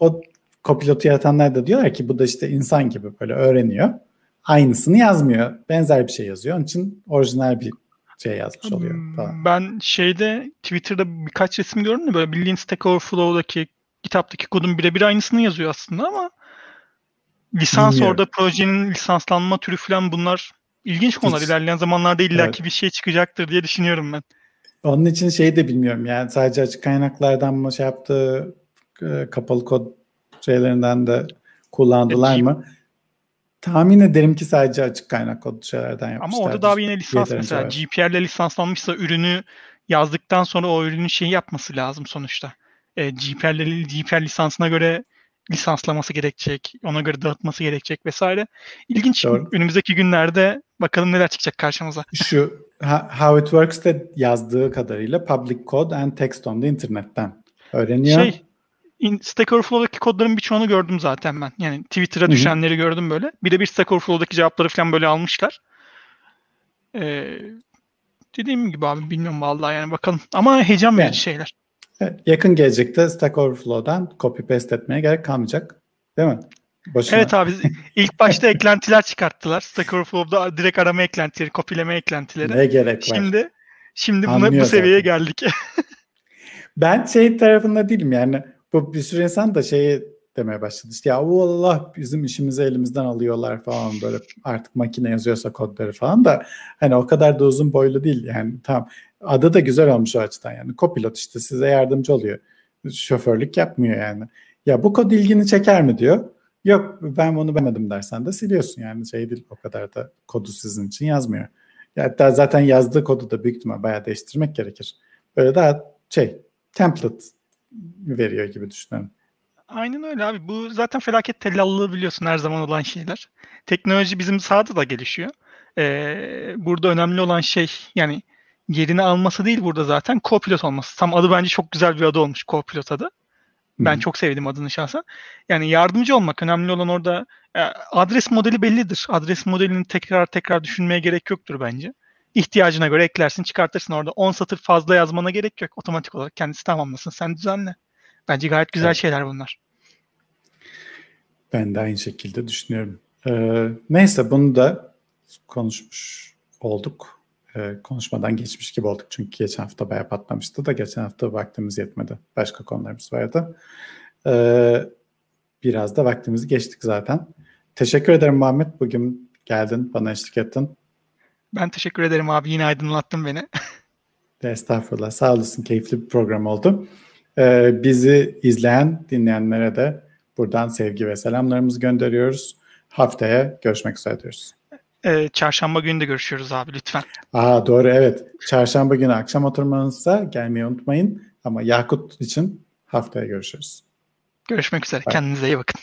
O copilotu yaratanlar da diyorlar ki bu da işte insan gibi böyle öğreniyor. Aynısını yazmıyor. Benzer bir şey yazıyor. Onun için orijinal bir şey yazmış oluyor. Hmm, falan. Ben şeyde Twitter'da birkaç resim gördüm de böyle bildiğin Stack Overflow'daki kitaptaki kodun birebir aynısını yazıyor aslında ama lisans Bilmiyorum. orada projenin lisanslanma türü falan bunlar ilginç konular. Hiç. İlerleyen zamanlarda illaki evet. bir şey çıkacaktır diye düşünüyorum ben. Onun için şey de bilmiyorum yani sadece açık kaynaklardan mı şey yaptı e, kapalı kod şeylerinden de kullandılar e, mı? Tahmin ederim ki sadece açık kaynak kod şeylerden yapmışlar. Ama orada daha yine lisans mesela. GPR'le lisanslanmışsa ürünü yazdıktan sonra o ürünün şeyi yapması lazım sonuçta. E, GPR'le GPR lisansına göre lisanslaması gerekecek, ona göre dağıtması gerekecek vesaire. İlginç Doğru. önümüzdeki günlerde bakalım neler çıkacak karşımıza. Şu How It Works'te yazdığı kadarıyla public code and text on the internet'ten öğreniyor. Şey, Stack Overflow'daki kodların birçoğunu gördüm zaten ben. Yani Twitter'a düşenleri Hı-hı. gördüm böyle. Bir de bir Stack Overflow'daki cevapları falan böyle almışlar. Ee, dediğim gibi abi bilmiyorum vallahi yani bakalım. Ama heyecan verici yani, şeyler. Yakın gelecekte Stack Overflow'dan copy paste etmeye gerek kalmayacak. Değil mi? Boşuna. Evet abi ilk başta eklentiler çıkarttılar. Stack Overflow'da direkt arama eklentileri, kopileme eklentileri. Ne gerek var? Şimdi şimdi buna, bu seviyeye zaten. geldik. ben şey tarafında değilim yani bu bir sürü insan da şeyi demeye başladı. İşte ya Allah bizim işimizi elimizden alıyorlar falan. Böyle artık makine yazıyorsa kodları falan da hani o kadar da uzun boylu değil. Yani tamam adı da güzel olmuş o açıdan yani. Copilot işte size yardımcı oluyor. Şoförlük yapmıyor yani. Ya bu kod ilgini çeker mi? diyor. Yok ben bunu beğenmedim dersen de siliyorsun yani. Şey değil o kadar da kodu sizin için yazmıyor. Ya hatta zaten yazdığı kodu da büyük ihtimal bayağı değiştirmek gerekir. Böyle daha şey template veriyor gibi düşünelim. Aynen öyle abi. Bu zaten felaket tellallığı biliyorsun her zaman olan şeyler. Teknoloji bizim sahada da gelişiyor. Ee, burada önemli olan şey yani yerini alması değil burada zaten co-pilot olması. Tam adı bence çok güzel bir adı olmuş co-pilot adı. Ben hmm. çok sevdim adını şahsen. Yani yardımcı olmak önemli olan orada e, adres modeli bellidir. Adres modelini tekrar tekrar düşünmeye gerek yoktur bence. İhtiyacına göre eklersin, çıkartırsın orada. 10 satır fazla yazmana gerek yok. Otomatik olarak kendisi tamamlasın. Sen düzenle. Bence gayet güzel evet. şeyler bunlar. Ben de aynı şekilde düşünüyorum. Ee, neyse bunu da konuşmuş olduk. Ee, konuşmadan geçmiş gibi olduk. Çünkü geçen hafta bayağı patlamıştı da geçen hafta vaktimiz yetmedi. Başka konularımız vardı. Ee, biraz da vaktimizi geçtik zaten. Teşekkür ederim Muhammed. Bugün geldin, bana eşlik ettin. Ben teşekkür ederim abi. Yine aydınlattın beni. Estağfurullah. Sağ olasın. Keyifli bir program oldu. Ee, bizi izleyen, dinleyenlere de buradan sevgi ve selamlarımızı gönderiyoruz. Haftaya görüşmek üzere diyoruz. Ee, çarşamba günü de görüşüyoruz abi lütfen. Aa doğru evet. Çarşamba günü akşam oturmanızda gelmeyi unutmayın. Ama Yakut için haftaya görüşürüz. Görüşmek üzere. Bye. Kendinize iyi bakın.